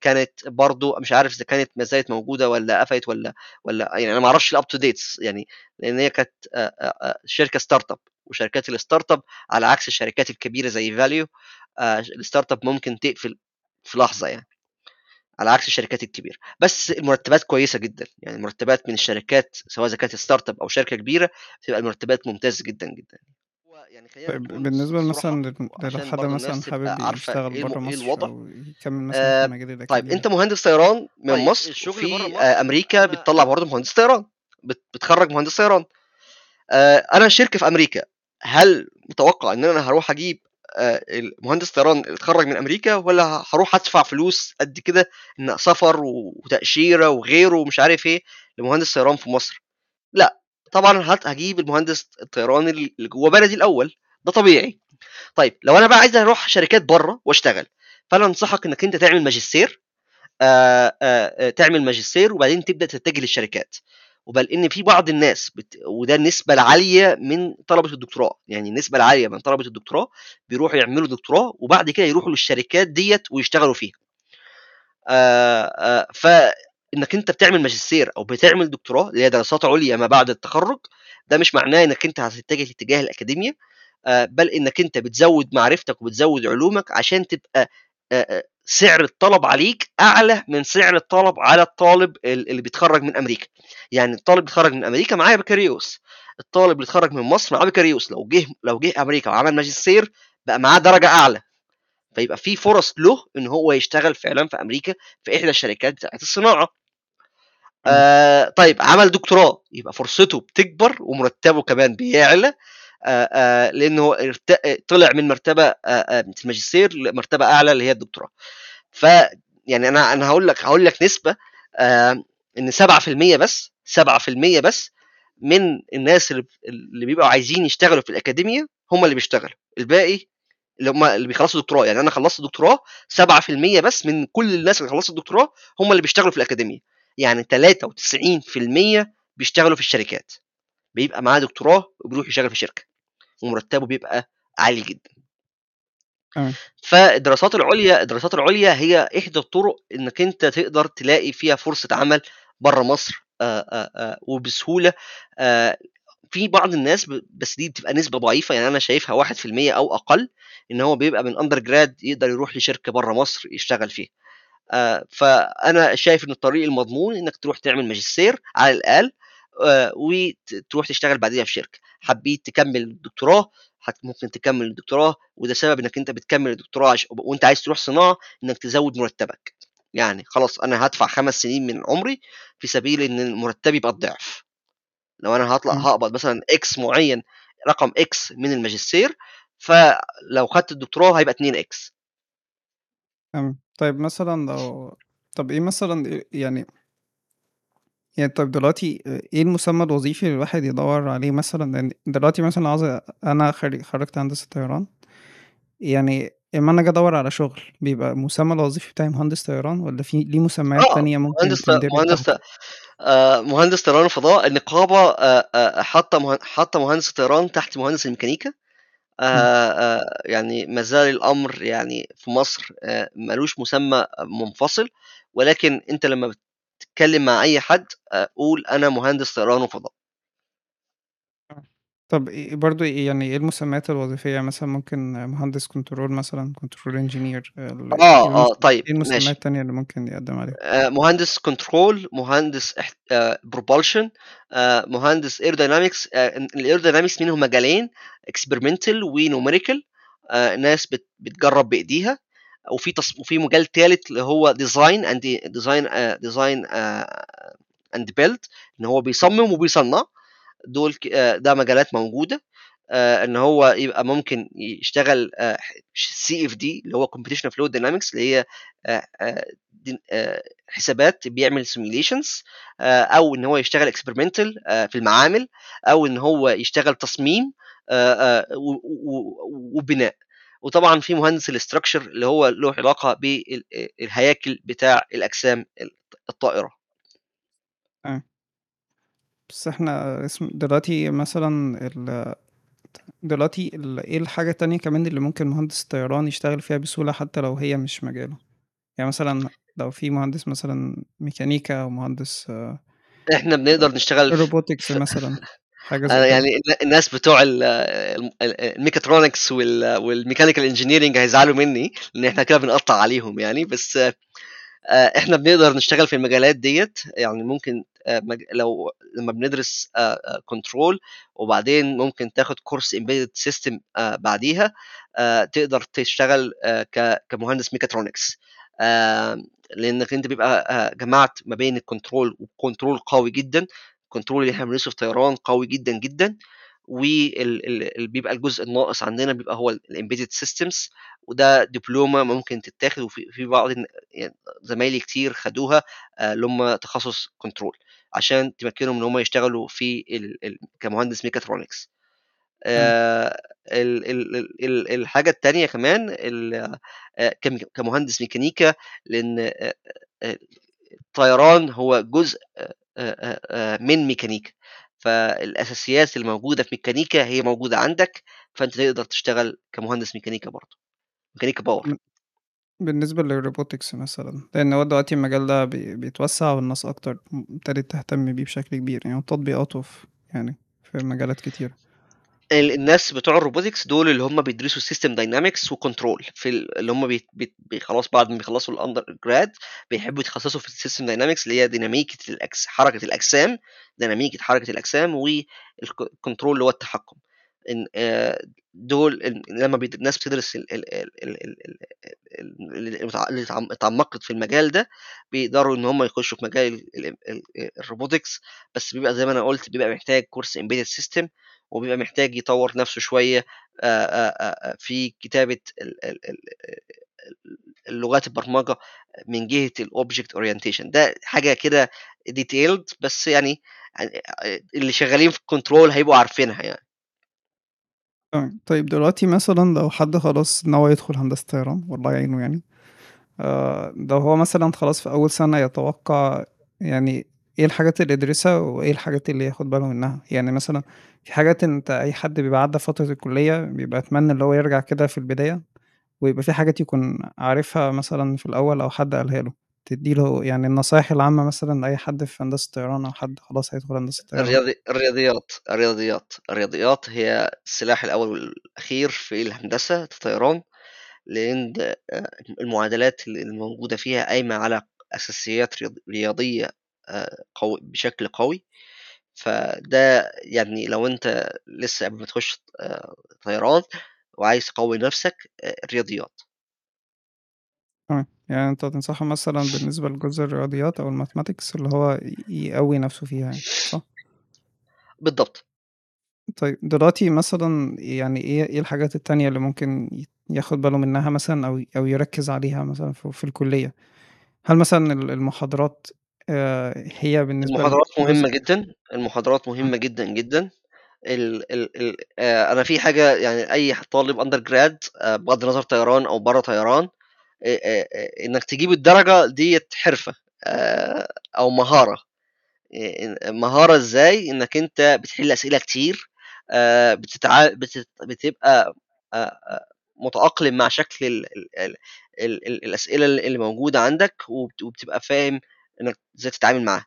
Speaker 2: كانت برضو مش عارف إذا كانت ما زالت موجودة ولا قفلت ولا ولا يعني أنا ما أعرفش ال up to dates يعني لأن هي كانت شركة startup وشركات ال startup على عكس الشركات الكبيرة زي Valeo ال startup ممكن تقفل في لحظة يعني على عكس الشركات الكبيرة. بس المرتبات كويسة جدا يعني المرتبات من الشركات سواء إذا كانت startup أو شركة كبيرة بتبقى المرتبات ممتازة جدا جدا.
Speaker 1: يعني طيب بالنسبة مثلا لو حد مثلا حابب يشتغل بره مصر الوضع. أو يكمل مثلا في
Speaker 2: مجال طيب أنت مهندس طيران من طيب مصر الشغل في أمريكا بتطلع برضه مهندس طيران بتخرج مهندس طيران. أنا شركة في أمريكا هل متوقع إن أنا هروح أجيب المهندس طيران اللي اتخرج من أمريكا ولا هروح أدفع فلوس قد كده إن سفر وتأشيرة وغيره ومش عارف إيه لمهندس طيران في مصر؟ لا. طبعا هجيب المهندس الطيران اللي جوه بلدي الأول. ده طبيعي. طيب لو أنا بقى عايز أروح شركات بره وأشتغل فأنا أنصحك إنك أنت تعمل ماجستير آآ آآ تعمل ماجستير وبعدين تبدأ تتجه للشركات. وبل إن في بعض الناس بت... وده النسبة العالية من طلبة الدكتوراه. يعني النسبة العالية من طلبة الدكتوراه بيروحوا يعملوا دكتوراه وبعد كده يروحوا للشركات ديت ويشتغلوا فيها. فانك أنت بتعمل ماجستير أو بتعمل دكتوراه اللي هي دراسات عليا ما بعد التخرج ده مش معناه إنك أنت هتتجه لاتجاه الاكاديميا بل إنك أنت بتزود معرفتك وبتزود علومك عشان تبقى سعر الطلب عليك أعلى من سعر الطلب على الطالب اللي بيتخرج من أمريكا. يعني الطالب بيتخرج من أمريكا معاه بكالوريوس الطالب اللي بيتخرج من مصر معاه بكالوريوس لو جه لو جه أمريكا وعمل ماجستير بقى معاه درجة أعلى. فيبقى في فرص له إن هو يشتغل فعلا في أمريكا في إحدى الشركات بتاعت الصناعة. آه طيب عمل دكتوراه. يبقى فرصته بتكبر ومرتبه كمان بيعلى. آه آه لأنه طلع من مرتبة الماجستير لمرتبة أعلى اللي هي الدكتوراه. ف يعني أنا أنا هقول لك هقول لك نسبة إن 7% بس 7% بس من الناس اللي, بيبقوا عايزين يشتغلوا في الأكاديمية هم اللي بيشتغلوا. الباقي اللي هم اللي بيخلصوا دكتوراه. يعني أنا خلصت دكتوراه 7% بس من كل الناس اللي خلصت الدكتوراه هم اللي بيشتغلوا في الأكاديمية. يعني 93% بيشتغلوا في الشركات. بيبقى معاه دكتوراه وبيروح يشتغل في شركة ومرتبه بيبقى عالي جدا. فالدراسات العليا الدراسات العليا هي إحدى الطرق إنك أنت تقدر تلاقي فيها فرصة عمل بره مصر آآ آآ وبسهولة آآ في بعض الناس بس دي بتبقى نسبة ضعيفة يعني أنا شايفها 1% أو أقل إن هو بيبقى من اندر جراد يقدر يروح لشركة بره مصر يشتغل فيها. فأنا شايف إن الطريق المضمون إنك تروح تعمل ماجستير على الأقل وتروح تشتغل بعديها في شركة. حبيت تكمل الدكتوراه ممكن تكمل الدكتوراه وده سبب إنك أنت بتكمل الدكتوراه. وأنت عايز تروح صناعة إنك تزود مرتبك. يعني خلاص أنا هدفع خمس سنين من عمري في سبيل إن مرتبي يبقى الضعف. لو أنا هطلع هقبض مثلا X معين رقم X من الماجستير فلو خدت الدكتوراه هيبقى 2 X
Speaker 1: طيب مثلا لو طب إيه مثلا يعني يعني طيب دلوقتي إيه المسمى الوظيفي اللي الواحد يدور عليه مثلا؟ لأن دلوقتي مثلا عاوز أنا خرجت هندسة طيران يعني إما أنا أجي أدور على شغل بيبقى المسمى الوظيفي بتاعي مهندس طيران ولا في ليه مسميات
Speaker 2: آه
Speaker 1: تانية ممكن
Speaker 2: مهندس مهندس آه مهندس طيران الفضاء النقابة آه حاطة حاطة مهندس الطيران تحت مهندس الميكانيكا. آه آه يعني ما زال الأمر يعني في مصر آه ملوش مسمى منفصل ولكن أنت لما تتكلم مع أي حد قول أنا مهندس طيران وفضاء.
Speaker 1: طب برضو يعني إيه المسميات الوظيفية؟ مثلا ممكن مهندس control مثلا control engineer
Speaker 2: آه آه طيب
Speaker 1: إيه المسميات التانية اللي ممكن يقدم عليها؟
Speaker 2: آه مهندس control مهندس آه propulsion آه مهندس aerodynamics آه ال aerodynamics منهم مجالين experimental و numerical آه ناس بت بتجرب بإيديها. وفي تص... وفي مجال ثالث اللي هو design and design design and build إن هو بيصمم وبيصنع. دول ده مجالات موجودة إن هو يبقى ممكن يشتغل CFD اللي هو computational fluid dynamics اللي هي حسابات بيعمل simulations أو إن هو يشتغل experimental في المعامل أو إن هو يشتغل تصميم وبناء وطبعا في مهندس ال structure اللي هو له علاقة بالهياكل بتاع الأجسام الطائرة
Speaker 1: آه. بس إحنا اسم دلوقتي مثلا ال... دلوقتي ال... إيه الحاجة التانية كمان اللي ممكن مهندس الطيران يشتغل فيها بسهولة حتى لو هي مش مجاله؟ يعني مثلا لو في مهندس مثلا ميكانيكا أو مهندس آه،
Speaker 2: إحنا بنقدر نشتغل في
Speaker 1: robotics مثلا حاجة زي
Speaker 2: أنا
Speaker 1: كده.
Speaker 2: يعني الناس بتوع ال- ال- ال- الميكاترونكس وال- وال mechanical engineering هيزعلوا مني لأن إحنا كده بنقطع عليهم يعني بس آه، آه، إحنا بنقدر نشتغل في المجالات ديت يعني ممكن آه، لو لما بندرس control وبعدين ممكن تاخد course embedded system بعديها آه، تقدر تشتغل آه، كمهندس ميكاترونكس آه، لأنك أنت بيبقى آه، جمعت ما بين ال control و control قوي جدا ال control اللي إحنا بندرسه في طيران قوي جدا جدا واللي بيبقى الجزء الناقص عندنا بيبقى هو ال embedded systems وده دبلومة ممكن تتاخد وفي في بعض يعني زمايلي كتير خدوها آه، اللي هم تخصص control عشان تمكنهم إن هم يشتغلوا في ال- ال- كمهندس ميكاترونكس. آه، ال- ال- ال- ال- الحاجة التانية كمان ال- آه، كم- كمهندس ميكانيكا لأن آه، آه، الطيران هو جزء من ميكانيكا. فالأساسيات الموجودة في ميكانيكا هي موجودة عندك فأنت تقدر تشتغل كمهندس ميكانيكا برضه. ميكانيكا power.
Speaker 1: بالنسبة لل robotics مثلا لأن هو دلوقتي المجال ده بي- بيتوسع والناس أكتر ابتدت تهتم بيه بشكل كبير يعني تطبيقاته في يعني في مجالات كتير.
Speaker 2: ال- الناس بتوع ال robotics دول اللي هم بيدرسوا system dynamics و control في ال- اللي هم بي بي بي خلاص بعد ما بيخلصوا ال undergrad بيحبوا يتخصصوا في ال system dynamics اللي هي ديناميكيه الأكس حركة الأجسام ديناميكيه حركة الأجسام وال control اللي هو التحكم. آه، دول لما الناس بتدرس ال- ال- ال- ال- ال- ال- ال- اللي اتعمقت في المجال ده بيقدروا ان هم يخشوا في مجال ال- ال- ال- ال robotics بس بيبقى زي ما أنا قلت بيبقى محتاج course embedded system وبيبقى محتاج يطور نفسه شوية آه، آه، آه، في كتابه ال- ال- ال- اللغات البرمجه من جهه ال object orientation ده حاجة كده detailed بس يعني يعني اللي شغالين في ال control هيبقوا عارفينها يعني
Speaker 1: طيب دلوقتي مثلا لو حد خلاص ناوي يدخل هندسة طيران والله يعينه يعني آه لو هو مثلا خلاص في أول سنة يتوقع يعني إيه الحاجات اللي يدرسها وإيه الحاجات اللي ياخد باله منها؟ يعني مثلا في حاجات أنت أي حد بيبقى عدى فترة الكلية بيبقى اتمنى اللي هو يرجع كده في البداية ويبقى في حاجات يكون عارفها مثلا في الأول أو حد قالها له. تديله يعني النصايح العامة مثلا لأي حد في هندسة طيران أو حد خلاص هيدخل هندسة طيران؟
Speaker 2: الرياضي الرياضيات الرياضيات الرياضيات هي السلاح الأول والأخير في الهندسة الطيران لأن المعادلات الموجودة فيها قايمة على أساسيات رياض- رياضية آه، قوي بشكل قوي. فده يعني لو أنت لسه قبل ما تخش آه، طيران وعايز تقوي نفسك آه، الرياضيات.
Speaker 1: تمام. يعني أنت تنصحه مثلا بالنسبة لجزء الرياضيات أو الماثماتكس اللي هو يقوي نفسه فيها يعني صح؟
Speaker 2: بالضبط.
Speaker 1: طيب دلوقتي مثلا يعني إيه إيه الحاجات التانية اللي ممكن ياخد باله منها مثلا أو أو يركز عليها مثلا في, في الكلية؟ هل مثلا ال- المحاضرات آه، هي بالنسبة
Speaker 2: المحاضرات مهمة جدا. المحاضرات مهمة جدا جدا. ال ال ال آه، أنا في حاجة يعني أي طالب اندر جراد بغض النظر طيران أو بره طيران آه، آه، آه، إنك تجيب الدرجة ديت حرفة آه، أو مهارة. آه، مهارة إزاي؟ إنك أنت بتحل أسئلة كتير آه، بتتع... بتت... بتبقى آه، آه، متأقلم مع شكل ال... ال... ال... ال... ال- الأسئلة اللي موجودة عندك وبت... وبتبقى فاهم إنك إزاي تتعامل معاها.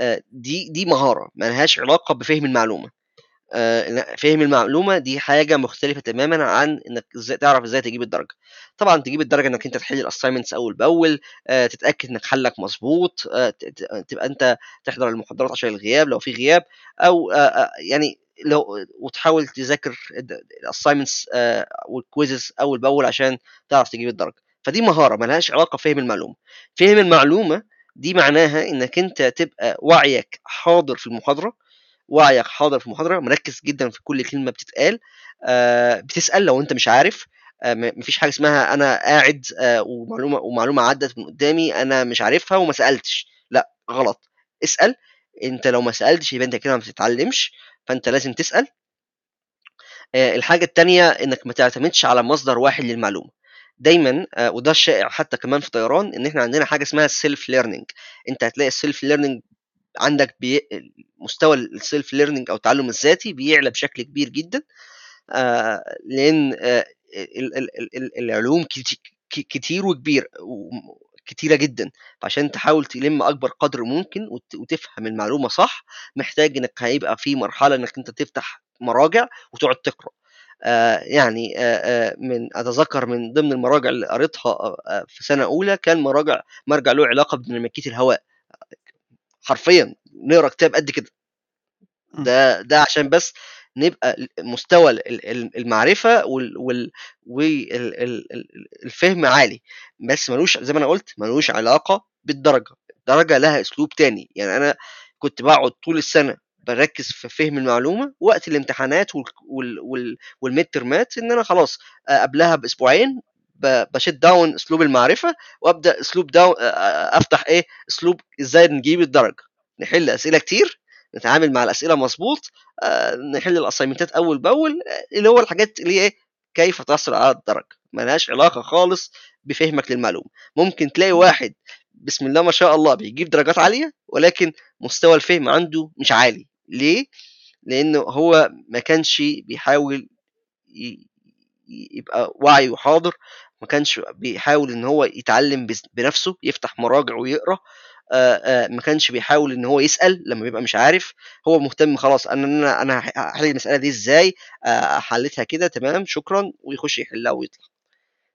Speaker 2: آه، دي دي مهارة ملهاش علاقة بفهم المعلومة. آه، فهم المعلومة دي حاجة مختلفة تمامًا عن إنك إزاي تعرف إزاي تجيب الدرجة. طبعًا تجيب الدرجة إنك أنت تحل الassignments أول بأول، آآ تتأكد إنك حلّك ت ت تبقى أنت تحضر المحاضرات عشان الغياب لو في غياب، آآ يعني لو وتحاول تذاكر آآ والquizzes أول بأول عشان تعرف تجيب الدرجة. فدي مهارة ما لهاش علاقة بفهم المعلومة. فهم المعلومة دي معناها إنك أنت تبقى وعيك حاضر في المحاضرة، وعيك حاضر في المحاضرة، مركّز جدًا في كل كلمة بتتقال، آآ بتسأل لو أنت مش عارف، آه، مفيش حاجة اسمها أنا قاعد آه، ومعلومة ومعلومة عدت من قدامي أنا مش عارفها وما سألتش. لا غلط. اسأل. أنت لو ما سألتش يبقى أنت كده ما بتتعلمش فأنت لازم تسأل. آه، الحاجة التانية إنك ما تعتمدش على مصدر واحد للمعلومة. دايما آه، وده الشائع حتى كمان في طيران إن إحنا عندنا حاجة اسمها ال self learning أنت هتلاقي ال self learning عندك بي... مستوى ال self learning أو التعلم الذاتي بيعلى بشكل كبير جدا آه، لأن آه، ال- ال- ال- ال- العلوم كتير وكبير كتيرة جدا فعشان تحاول تلم أكبر قدر ممكن وت- وتفهم المعلومة صح محتاج إنك هيبقى في مرحلة إنك أنت تفتح مراجع وتقعد تقرأ. آه يعني آه آه من أتذكر من ضمن المراجع اللي قريتها آه في سنة أولى كان مراجع مرجع له علاقة بديناميكية الهواء. حرفيا نقرأ كتاب قد كده. ده ده عشان بس نبقى مستوى ال- ال- المعرفة وال وال والفهم عالي. بس ملوش زي ما أنا قلت ملوش علاقة بالدرجة. الدرجة لها أسلوب تاني. يعني أنا كنت بقعد طول السنة بركز في فهم المعلومة وقت الامتحانات وال وال وال وال mid termات إن أنا خلاص آه، قبلها بأسبوعين ب shut down اسلوب المعرفة وأبدأ اسلوب down أفتح إيه اسلوب إزاي نجيب الدرجة. نحل أسئلة كتير نتعامل مع الأسئلة مظبوط نحل ال assignmentات أول بأول اللي هو الحاجات اللي إيه كيف تحصل على الدرجة. ملهاش علاقة خالص بفهمك للمعلومة. ممكن تلاقي واحد بسم الله ما شاء الله بيجيب درجات عالية ولكن مستوى الفهم عنده مش عالي. ليه؟ لأنه هو ما كانش بيحاول يبقى واعي وحاضر ما كانش بيحاول إن هو يتعلم بنفسه يفتح مراجع ويقرأ آه، آه، ما كانش بيحاول إن هو يسأل لما بيبقى مش عارف هو مهتم خلاص أنا أنا أنا هحل المسألة دي إزاي؟ آه، حلتها كده تمام شكرا ويخش يحلها ويطلع.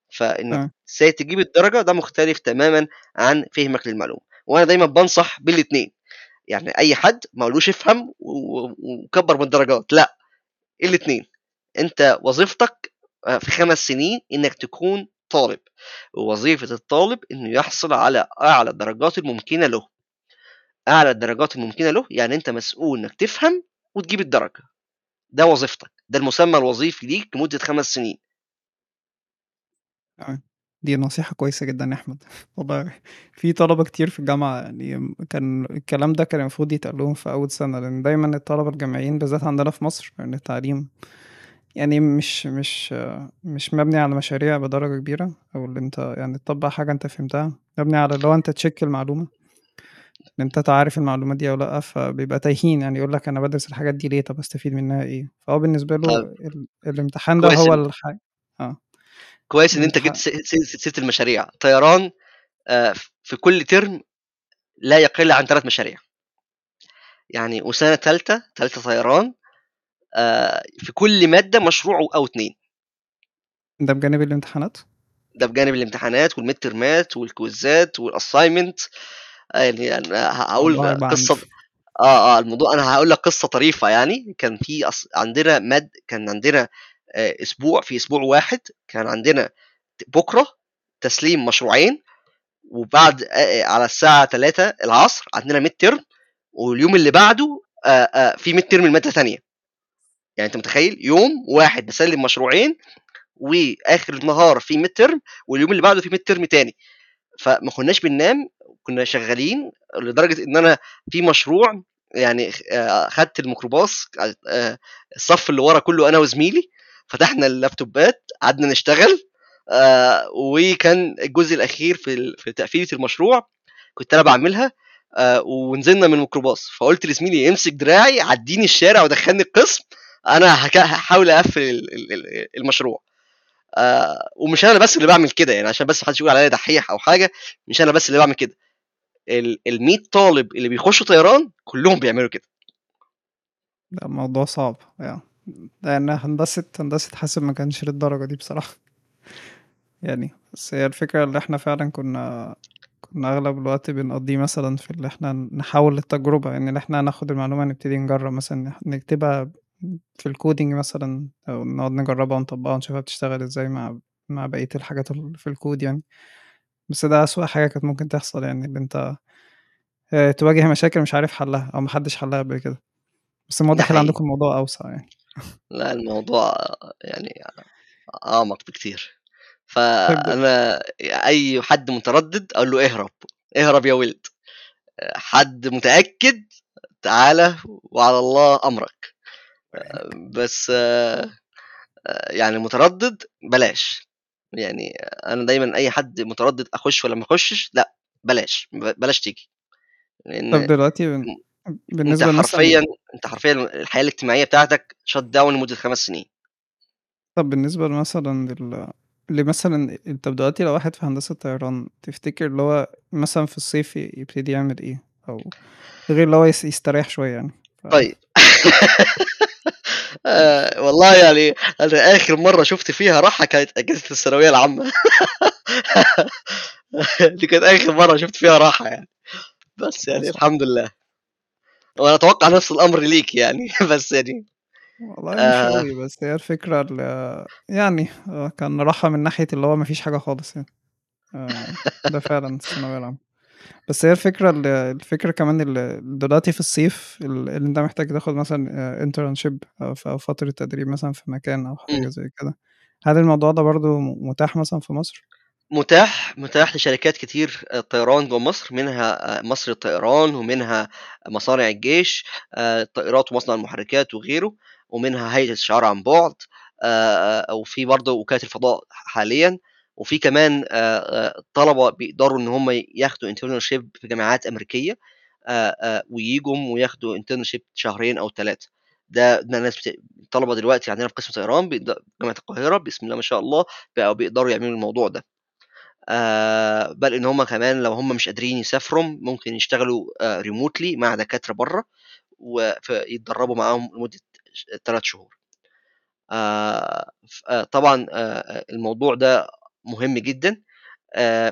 Speaker 2: فإنك
Speaker 1: تمام
Speaker 2: إزاي تجيب الدرجة ده مختلف تماما عن فهمك للمعلومة. وأنا دايما بنصح بالاثنين يعني أي حد ما قالوش افهم وكبر من الدرجات لأ الاثنين أنت وظيفتك آه، في خمس سنين إنك تكون طالب ووظيفة الطالب إنه يحصل على أعلى الدرجات الممكنة له. أعلى الدرجات الممكنة له يعني أنت مسؤول إنك تفهم وتجيب الدرجة. ده وظيفتك. ده المسمى الوظيفي ليك لمدة خمس سنين.
Speaker 1: دي نصيحة كويسة جدا يا أحمد. والله في طلبة كتير في الجامعة يعني كان الكلام ده كان المفروض يتقال لهم في أول سنة لأن دايما الطلبة الجامعيين بالذات عندنا في مصر لأن التعليم يعني مش مش مش مبني على مشاريع بدرجة كبيرة أو اللي أنت يعني تطبق حاجة أنت فهمتها مبني على لو أنت تشيك المعلومة إن أنت تعرف المعلومة دي أو لأ فبيبقى تايهين يعني يقول لك أنا بدرس الحاجات دي ليه؟ طب أستفيد منها إيه؟ فهو بالنسبة له
Speaker 2: طب
Speaker 1: ال... الامتحان ده هو الحاجة آه.
Speaker 2: كويس إن أنت جبت
Speaker 1: الامتحان.
Speaker 2: س- س- ست المشاريع. طيران آه، في كل ترم لا يقل عن ثلاث مشاريع. يعني وسنة ثالثة ثالثة طيران آه، في كل مادة مشروع أو اتنين.
Speaker 1: ده بجانب الامتحانات؟
Speaker 2: ده بجانب الامتحانات والميد ترمات والكويزات والاساينمنت يعني أنا هقول
Speaker 1: قصة
Speaker 2: آه آه الموضوع أنا هقول لك قصة طريفة يعني. كان في أص... عندنا mid كان عندنا آه أسبوع في أسبوع واحد كان عندنا بكرة تسليم مشروعين وبعد آه على الساعة 3 العصر عندنا mid term واليوم اللي بعده آه آه في mid term المادة ثانية يعني أنت متخيل؟ يوم واحد بسلم مشروعين وآخر النهار في mid term واليوم اللي بعده في ميد ترم تاني. فما كناش بننام كنا شغالين لدرجة إن أنا في مشروع يعني آه، خدت الميكروباص آه، الصف اللي ورا كله أنا وزميلي فتحنا اللابتوبات قعدنا نشتغل آه، وكان الجزء الأخير في في تقفيلة المشروع كنت أنا بعملها ونزلنا من الميكروباص. فقلت لزميلي امسك دراعي عديني الشارع ودخلني القسم أنا هحاول أقفل ال- ال- ال- المشروع. آه ومش أنا بس اللي بعمل كده يعني عشان بس محدش يقول عليا دحيح أو حاجة مش أنا بس اللي بعمل كده. ال 100 طالب اللي بيخشوا طيران كلهم بيعملوا كده.
Speaker 1: ده موضوع صعب يعني. لأن هندسة هندسة حاسب ما كانش للدرجة دي بصراحة. يعني بس هي الفكرة اللي إحنا فعلا كنا كنا أغلب الوقت بنقضيه مثلا في اللي إحنا نحاول التجربة يعني اللي إحنا ناخد المعلومة نبتدي نجرب مثلا نكتبها في الكودينج مثلا أو نقعد نجربها ونطبقها ونشوفها بتشتغل إزاي مع مع بقية الحاجات في الكود يعني. بس ده أسوأ حاجة كانت ممكن تحصل يعني اللي أنت آه، تواجه مشاكل مش عارف حلها أو محدش حلها قبل كده. بس واضح
Speaker 2: حقيقي.
Speaker 1: عندكم الموضوع أوسع يعني.
Speaker 2: لا الموضوع يعني أعمق بكتير. فأنا أي حد متردد أقول له اهرب اهرب يا ولد. حد متأكد تعالى وعلى الله أمرك. بس يعني متردد بلاش. يعني أنا دايما أي حد متردد أخش ولا ما أخشش لأ بلاش بلاش تيجي.
Speaker 1: لأن طب دلوقتي
Speaker 2: بالنسبة انت حرفيا مثلا... أنت حرفيا الحياة الاجتماعية بتاعتك شت داون لمدة خمس سنين.
Speaker 1: طب بالنسبة مثلا لل... اللي مثلا أنت دلوقتي لو واحد في هندسة طيران تفتكر اللي هو مثلا في الصيف يبتدي يعمل إيه؟ أو غير اللي هو يستريح شوية يعني.
Speaker 2: ف... طيب. آه والله يعني أنا آخر مرة شفت فيها راحة كانت أجازة الثانوية العامة. دي كانت آخر مرة شفت فيها راحة يعني. بس يعني الحمد لله. وأنا أتوقع نفس الأمر ليك يعني. بس يعني
Speaker 1: والله مش آه. قوي بس هي الفكرة اللي يعني كان راحة من ناحية اللي هو مفيش حاجة خالص يعني. آه ده فعلا الثانوية العامة. بس هي الفكرة الفكرة كمان دلوقتي في الصيف اللي انت محتاج تاخد مثلا انترنشيب أو فترة تدريب مثلا في مكان أو حاجة زي كده. هل الموضوع ده برضو متاح مثلا في مصر؟
Speaker 2: متاح متاح لشركات كتير طيران جوه مصر منها مصر الطيران ومنها مصانع الجيش الطائرات ومصنع المحركات وغيره ومنها هيئة الشعار عن بعد وفي برضه وكالة الفضاء حاليا. وفي كمان طلبة بيقدروا إن هم ياخدوا internship في جامعات أمريكية ويجوا وياخدوا internship شهرين أو ثلاثة ده ناس. طلبة دلوقتي عندنا في قسم طيران جامعة القاهرة بسم الله ما شاء الله بقوا بيقدروا يعملوا الموضوع ده آه بل إن هم كمان لو هم مش قادرين يسافروا ممكن يشتغلوا آه remotely مع دكاترة بره ويتدربوا معاهم لمدة ثلاث شهور آه طبعا الموضوع ده مهم جدا.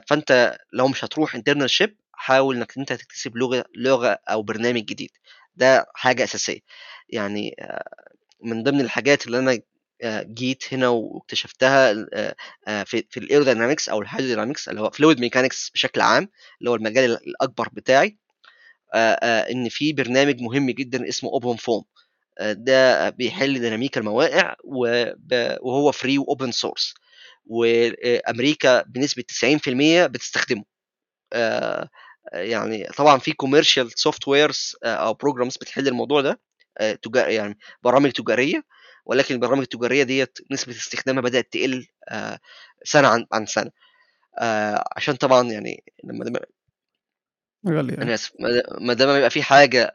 Speaker 2: فأنت لو مش هتروح internship حاول إنك أنت تكتسب لغة لغة أو برنامج جديد. ده حاجة أساسية. يعني من ضمن الحاجات اللي أنا جيت هنا واكتشفتها في في ال aerodynamics أو ال hydrodynamics اللي هو fluid mechanics بشكل عام اللي هو المجال الأكبر بتاعي. إن في برنامج مهم جدا اسمه OpenFOAM ده بيحل ديناميكا الموائع وهو free و open source وأمريكا بنسبة 90% بتستخدمه. يعني طبعا في commercial softwares أو programs بتحل الموضوع ده تجار يعني برامج تجارية. ولكن البرامج التجارية ديت نسبة استخدامها بدأت تقل سنة عن عن سنة. عشان طبعا يعني لما
Speaker 1: غالية
Speaker 2: أنا اسف ما دام يبقى في حاجة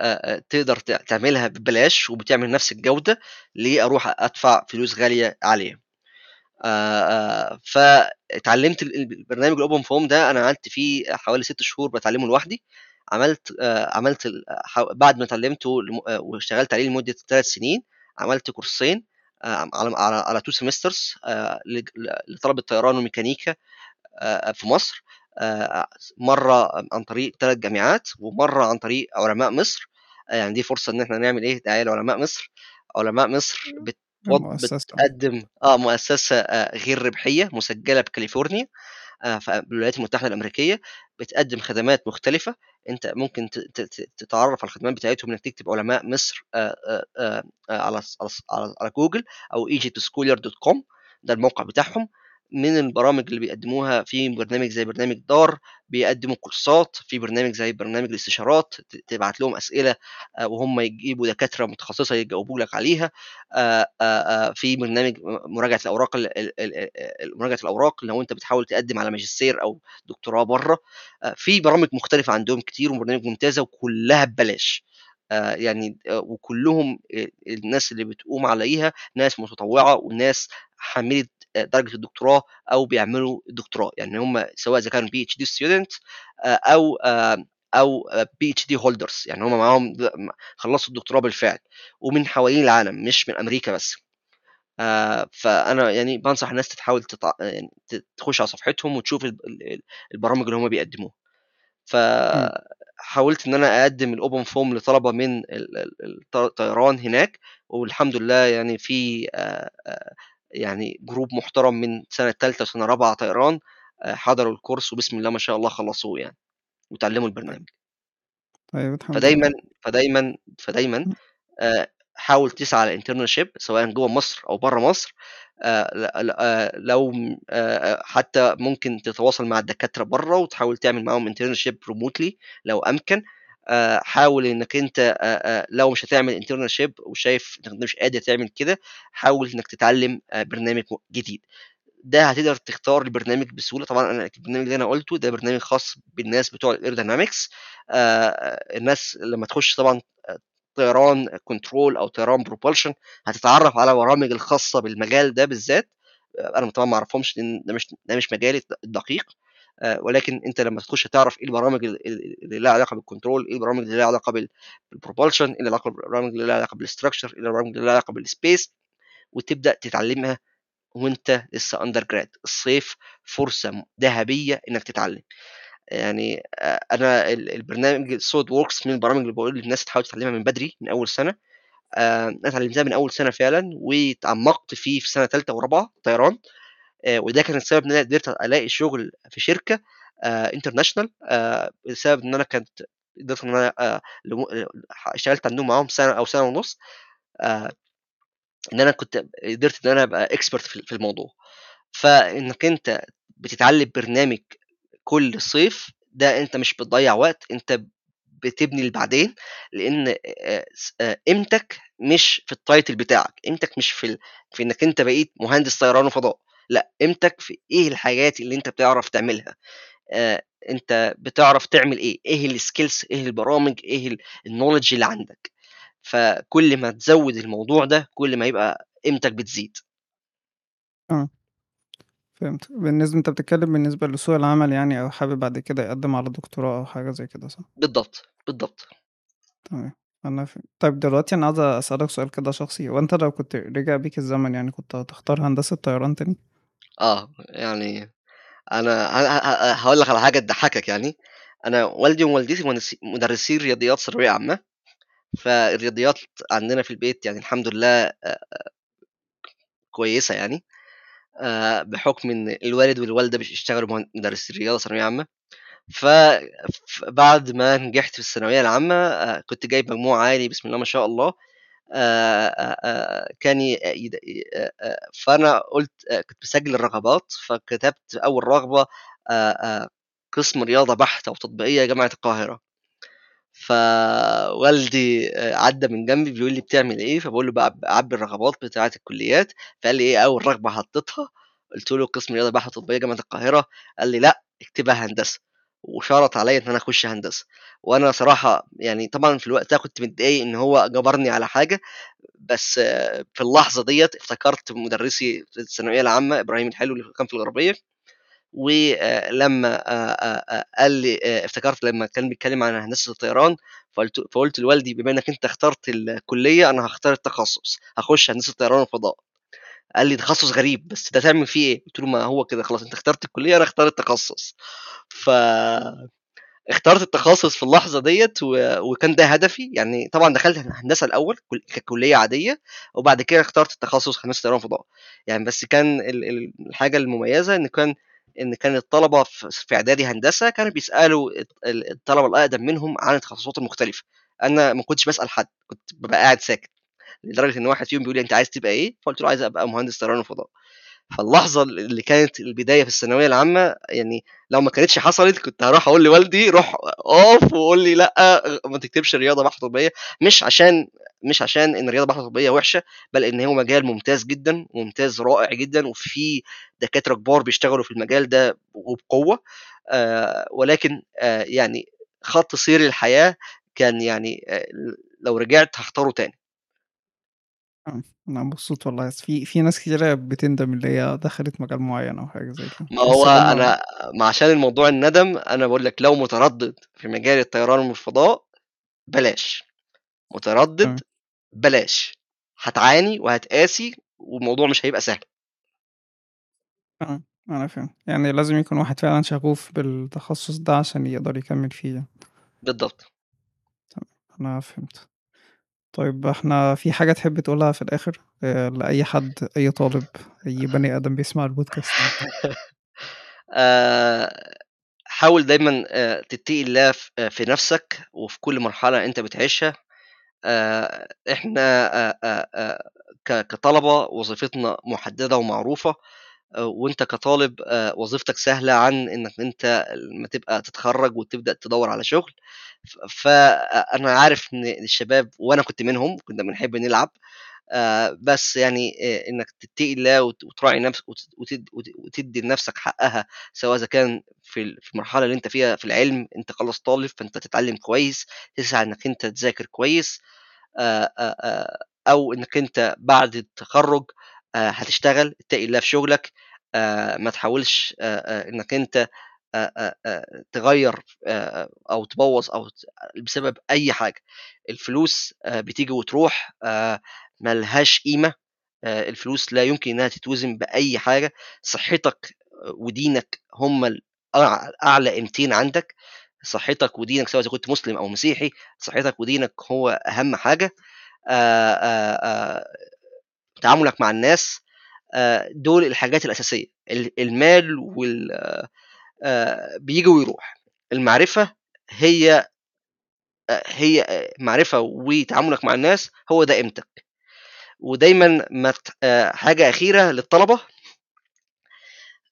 Speaker 2: تقدر تعملها ببلاش وبتعمل نفس الجودة ليه أروح أدفع فلوس غالية عليها؟ فاتعلمت البرنامج ال OpenFOAM ده أنا قعدت فيه حوالي ست شهور بتعلمه لوحدي. عملت عملت بعد ما اتعلمته واشتغلت عليه لمدة ثلاث سنين عملت كورسين على على على two semesters لطلبة طيران وميكانيكا في مصر مرة عن طريق ثلاث جامعات ومرة عن طريق علماء مصر. يعني دي فرصة إن إحنا نعمل إيه؟ دعاية لعلماء مصر. علماء مصر بت بتقدم آه مؤسسة آه غير ربحية مسجلة بكاليفورنيا آه في الولايات المتحدة الأمريكية بتقدم خدمات مختلفة. أنت ممكن تتعرف على الخدمات بتاعتهم إنك تكتب علماء مصر آه على على على جوجل أو egyptscholar.com ده الموقع بتاعهم. من البرامج اللي بيقدموها في برنامج زي برنامج دار بيقدموا كورسات في برنامج زي برنامج الاستشارات تبعت لهم أسئلة وهم يجيبوا دكاترة متخصصة يجاوبوا لك عليها في برنامج مراجعة الأوراق مراجعة الأوراق لو أنت بتحاول تقدم على ماجستير أو دكتوراه بره في برامج مختلفة عندهم كتير وبرنامج ممتازة وكلها ببلاش يعني وكلهم الناس اللي بتقوم عليها ناس متطوعة وناس حامله درجة الدكتوراه أو بيعملوا الدكتوراه. يعني هم سواء إذا كانوا PhD student أو أو PhD holders يعني هم معاهم خلصوا الدكتوراه بالفعل. ومن حوالين العالم مش من أمريكا بس. فأنا يعني بنصح الناس تحاول تتع... يعني تخش على صفحتهم وتشوف البرامج اللي هم بيقدموها. فحاولت إن أنا أقدم ال OpenFOAM لطلبة من الطيران هناك. والحمد لله يعني في يعني group محترم من سنة ثالثه وسنة رابعة طيران حضروا ال course وبسم الله ما شاء الله خلصوه يعني وتعلموا البرنامج.
Speaker 1: طيب الحمد
Speaker 2: فدايما فدايما فدايما حاول تسعى على ال internship سواء جوه مصر أو بره مصر لو حتى ممكن تتواصل مع الدكاترة بره وتحاول تعمل معاهم internship remotely لو أمكن. حاول إنك أنت لو مش هتعمل internship وشايف إنك مش قادر تعمل كده حاول إنك تتعلم برنامج جديد. ده هتقدر تختار البرنامج بسهولة. طبعا أنا البرنامج اللي أنا قلته ده برنامج خاص بالناس بتوع ال aerodynamics الناس لما تخش طبعا طيران control أو طيران propulsion هتتعرف على برامج الخاصة بالمجال ده بالذات. أنا طبعا ما أعرفهمش لأن ده مش ده مش مجالي الدقيق. ولكن انت لما تخش تعرف إيه البرامج اللي لها علاقة بال control إيه البرامج اللي لها علاقة بال propulsion إيه البرامج اللي لها علاقة بال structure إيه البرامج اللي لها علاقة بال space وتبدأ تتعلمها وانت لسه undergrad الصيف فرصة ذهبية انك تتعلم. يعني أنا البرنامج SolidWorks من البرامج اللي بقول للناس تحاول تتعلمها من بدري من أول سنة. أنا اتعلمتها من أول سنة فعلا وتعمقت فيه في سنة ثالثه ورابعة طيران. وده كان السبب إن أنا قدرت ألاقي شغل في شركة international بسبب إن أنا كنت قدرت إن أنا اشتغلت عندهم معاهم سنة أو سنة ونص إن أنا كنت قدرت إن أنا أبقى expert في الموضوع فإنك أنت بتتعلم برنامج كل صيف ده أنت مش بتضيع وقت أنت بتبني لبعدين لأن قيمتك مش في ال title بتاعك قيمتك مش في. في إنك أنت بقيت مهندس طيران وفضاء لأ قيمتك في إيه الحاجات اللي أنت بتعرف تعملها؟ آه أنت بتعرف تعمل إيه؟ إيه ال skills إيه البرامج إيه ال knowledge اللي عندك؟ فكل ما تزود الموضوع ده كل ما يبقى قيمتك بتزيد.
Speaker 1: آه. فهمت. بالنسبة أنت بتتكلم بالنسبة لسوق العمل يعني أو حابب بعد كده يقدم على دكتوراه أو حاجة زي كده صح؟
Speaker 2: بالضبط بالضبط.
Speaker 1: تمام. أنا فهم. طيب دلوقتي أنا عايز أسألك سؤال كده شخصي. وأنت لو كنت رجع بيك الزمن يعني كنت هتختار هندسة طيران تاني؟
Speaker 2: آه يعني أنا هقول لك على حاجة تضحكك يعني. أنا والدي ووالدتي مدرسين رياضيات ثانوية عامة. فالرياضيات عندنا في البيت يعني الحمد لله كويسة يعني بحكم إن الوالد والوالدة بيشتغلوا مدرسين رياضة ثانوية عامة. فبعد ما نجحت في الثانوية العامة كنت جايب مجموع عالي بسم الله ما شاء الله. كان فأنا قلت كنت بسجل الرغبات فكتبت أول رغبة قسم رياضة بحتة وتطبيقية جامعة القاهرة. فوالدي عدى من جنبي بيقول لي بتعمل إيه؟ فبقول له بعبي الرغبات بتاعة الكليات. فقال لي إيه؟ أول رغبة حطيتها؟ قلت له قسم رياضة بحث تطبيقيه جامعة القاهرة. قال لي لأ اكتبها هندسة. وشرط عليا إن أنا أخش هندسة. وأنا صراحة يعني طبعا في الوقت ده كنت متضايق إن هو جبرني على حاجة بس في اللحظة ديت افتكرت مدرسي في الثانوية العامة إبراهيم الحلو اللي كان في الغربية ولما قال لي افتكرت لما كان بيتكلم عن هندسة الطيران فقلت فقلت لوالدي بما إنك أنت اخترت الكلية أنا هختار التخصص هخش هندسة الطيران والفضاء قال لي تخصص غريب بس ده تعمل فيه إيه؟ قلت له ما هو كده خلاص أنت اخترت الكلية أنا اختار التخصص. ف اخترت التخصص في اللحظة ديت و... وكان ده هدفي. يعني طبعا دخلت هندسة الأول ككلية عادية وبعد كده اخترت التخصص هندسة طيران فضاء يعني بس كان الحاجة المميزة إن كان إن كان الطلبة في إعدادي هندسة كانوا بيسألوا الطلبة الأقدم منهم عن التخصصات المختلفة. أنا ما كنتش بسأل حد كنت ببقى قاعد ساكت. لدرجة إن واحد فيهم بيقول لي أنت عايز تبقى إيه؟ فقلت له عايز أبقى مهندس طيران وفضاء. فاللحظة اللي كانت البداية في الثانوية العامة يعني لو ما كانتش حصلت كنت هروح أقول لوالدي روح أقف وقول لي لأ ما تكتبش رياضه بحث طبية. مش عشان مش عشان إن الرياضة بحث طبية وحشة بل إن هو مجال ممتاز جدا ممتاز رائع جدا وفي دكاترة كبار بيشتغلوا في المجال ده وبقوة. آه ولكن آه يعني خط سير الحياة كان يعني آه لو رجعت هختاره تاني.
Speaker 1: أنا مبسوط والله في في ناس كتيرة بتندم اللي هي دخلت مجال معين أو حاجة زي كده.
Speaker 2: ما هو أنا ما عشان الموضوع الندم أنا بقول لك لو متردد في مجال الطيران والفضاء بلاش. متردد بلاش. هتعاني وهتقاسي والموضوع مش هيبقى سهل.
Speaker 1: آه أنا فاهم. يعني لازم يكون واحد فعلا شغوف بالتخصص ده عشان يقدر يكمل فيه
Speaker 2: بالضبط.
Speaker 1: تمام. أنا فهمت. طيب إحنا في حاجة تحب تقولها في الآخر؟ آه لأي حد أي طالب أي بني آدم بيسمع البودكاست
Speaker 2: حاول دايما تتقي الله في نفسك وفي كل مرحلة أنت بتعيشها. آه، إحنا آه، آه، آه، ك- كطلبة وظيفتنا محددة ومعروفة آه، وأنت كطالب آه، وظيفتك سهلة عن إنك أنت لما تبقى تتخرج وتبدأ تدور على شغل. ف- فأنا عارف إن الشباب وأنا كنت منهم كنا بنحب نلعب آه، بس يعني آه، إنك تتقي الله وت- وتراعي نفسك وت- وتد- وت- وتدي لنفسك حقها سواء إذا كان في ال- في المرحلة اللي أنت فيها في العلم أنت خلاص طالب فأنت تتعلم كويس تسعى إنك أنت تذاكر كويس آه، أو إنك أنت بعد التخرج هتشتغل اتقي الله في شغلك ما تحاولش إنك أنت تغير أو تبوظ أو بسبب أي حاجة. الفلوس بتيجي وتروح ملهاش قيمة الفلوس لا يمكن إنها تتوزن بأي حاجة. صحتك ودينك هم أعلى قيمتين عندك. صحتك ودينك سواء إذا كنت مسلم أو مسيحي صحتك ودينك هو أهم حاجة. تعاملك مع الناس دول الحاجات الأساسية. ال- المال وال بيجي ويروح. المعرفة هي آه، هي آه، معرفة وتعاملك مع الناس هو ده قيمتك. ودايما ما آه، حاجة أخيرة للطلبة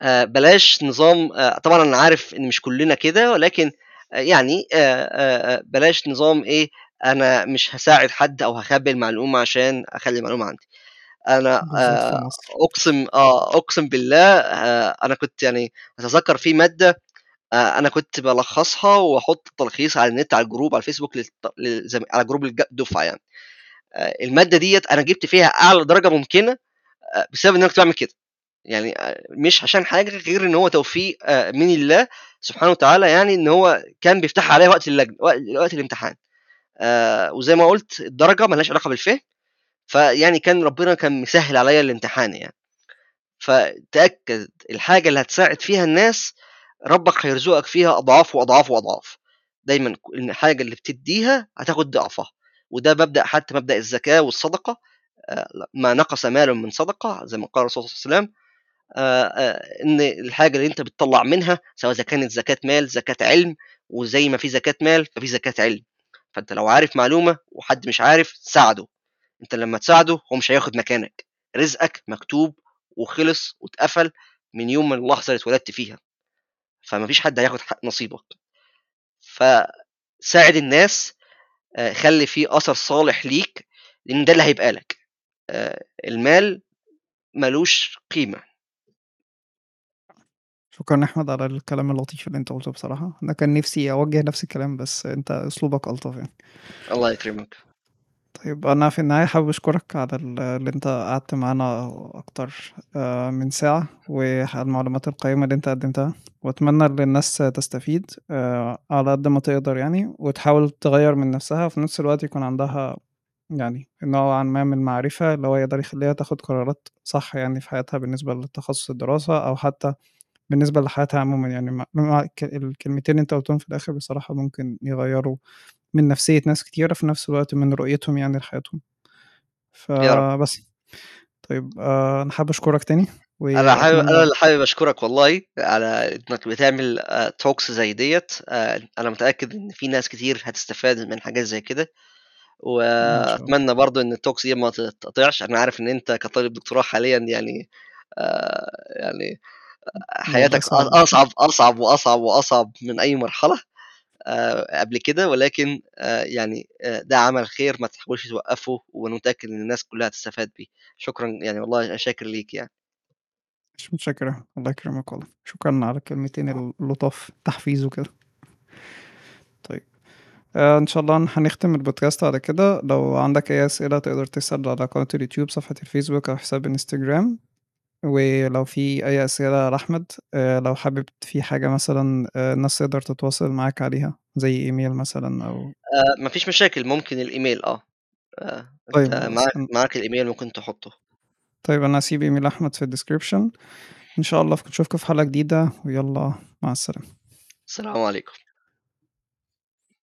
Speaker 2: آه، بلاش نظام آه، طبعا أنا عارف إن مش كلنا كده ولكن آه، يعني آه، آه، آه، بلاش نظام إيه أنا مش هساعد حد أو هخبي المعلومة عشان أخلي المعلومة عندي.
Speaker 1: أنا
Speaker 2: آه، أقسم آه أقسم بالله آه، أنا كنت يعني أتذكر في مادة آه، أنا كنت بلخصها وأحط تلخيص على النت على ال group على الفيسبوك للزم... على جروب الدفعه يعني. آه، المادة ديت أنا جبت فيها أعلى درجة ممكنة آه، بسبب إن أنا كنت بعمل كده. يعني مش عشان حاجة غير إن هو توفيق من الله سبحانه وتعالى يعني إن هو كان بيفتح عليا وقت اللجنة وقت الامتحان. وزي ما قلت الدرجة ملهاش علاقة بالفهم. فيعني كان ربنا كان مسهل عليا الامتحان يعني. فتأكد الحاجة اللي هتساعد فيها الناس ربك هيرزقك فيها أضعاف وأضعاف وأضعاف. دايما الحاجة اللي بتديها هتاخد ضعفها. وده مبدأ حتى مبدأ الزكاة والصدقة. آه، ما نقص مال من صدقة زي ما قال الرسول صلى الله عليه وسلم. آه، آه، إن الحاجة اللي أنت بتطلع منها سواء إذا كانت زكاة مال زكاة علم وزي ما في زكاة مال ففي زكاة علم. فأنت لو عارف معلومة وحد مش عارف ساعده. انت لما تساعده هو مش هياخد مكانك. رزقك مكتوب وخلص واتقفل من يوم من اللحظة اللي اتولدت فيها. فمفيش حد هياخد حق نصيبك. فساعد الناس آه، خلي فيه أثر صالح ليك لأن ده اللي هيبقى لك. آه، المال ملوش قيمة.
Speaker 1: شكرا أحمد على الكلام اللطيف اللي أنت قلته بصراحة. أنا كان نفسي أوجه نفس الكلام بس أنت أسلوبك ألطف يعني.
Speaker 2: الله يكرمك.
Speaker 1: طيب أنا في النهاية حابب أشكرك على ال- اللي أنت قعدت معانا أكتر آه، من ساعة وعلى المعلومات القيمة اللي أنت قدمتها. وأتمنى إن الناس تستفيد آه، على قد ما تقدر يعني وتحاول تغير من نفسها. وفي نفس الوقت يكون عندها يعني نوعا ما من معرفة اللي هو يقدر يخليها تاخد قرارات صح يعني في حياتها بالنسبة لتخصص الدراسة أو حتى بالنسبة لحياتها عموما. يعني الكلمتين اللي أنت قلتهم في الآخر بصراحة ممكن يغيروا من نفسية ناس كتيرة في نفس الوقت من رؤيتهم يعني لحياتهم. فبس. طيب آه، أنا حابب أشكرك تاني
Speaker 2: أنا حابب
Speaker 1: أنا
Speaker 2: اللي حابب أشكرك والله على إنك بتعمل talks زي ديت. آه، أنا متأكد إن في ناس كتير هتستفاد من حاجات زي كده. وأتمنى برضو إن ال talks دي ما تتقطعش. أنا عارف إن أنت كطالب دكتوراه حاليا يعني آه، يعني حياتك
Speaker 1: صعب.
Speaker 2: أصعب أصعب وأصعب وأصعب من أي مرحلة. آه، قبل كده ولكن آه، يعني آه، ده عمل خير ما تحاولش توقفه وأنا متأكد إن الناس كلها هتستفاد بيه. شكرا يعني والله أنا شاكر ليك يعني.
Speaker 1: مش متشكرة الله يكرمك والله. شكرا على الكلمتين اللطاف تحفيز وكده. طيب آه إن شاء الله هنختم البودكاست على كده. لو عندك أي أسئلة تقدر تسأل على قناة اليوتيوب صفحة الفيسبوك أو حساب الإنستجرام. ولو في أي أسئلة لأحمد آه لو حابب في حاجة مثلا آه الناس تقدر تتواصل معاك عليها زي إيميل مثلا أو
Speaker 2: آه، مفيش مشاكل ممكن الإيميل آه آه،
Speaker 1: طيب
Speaker 2: معاك الإيميل ممكن تحطه.
Speaker 1: طيب أنا هسيب إيميل أحمد في ال description. إن شاء الله نشوفكم في حلقة جديدة ويلا مع السلامة.
Speaker 2: السلام عليكم.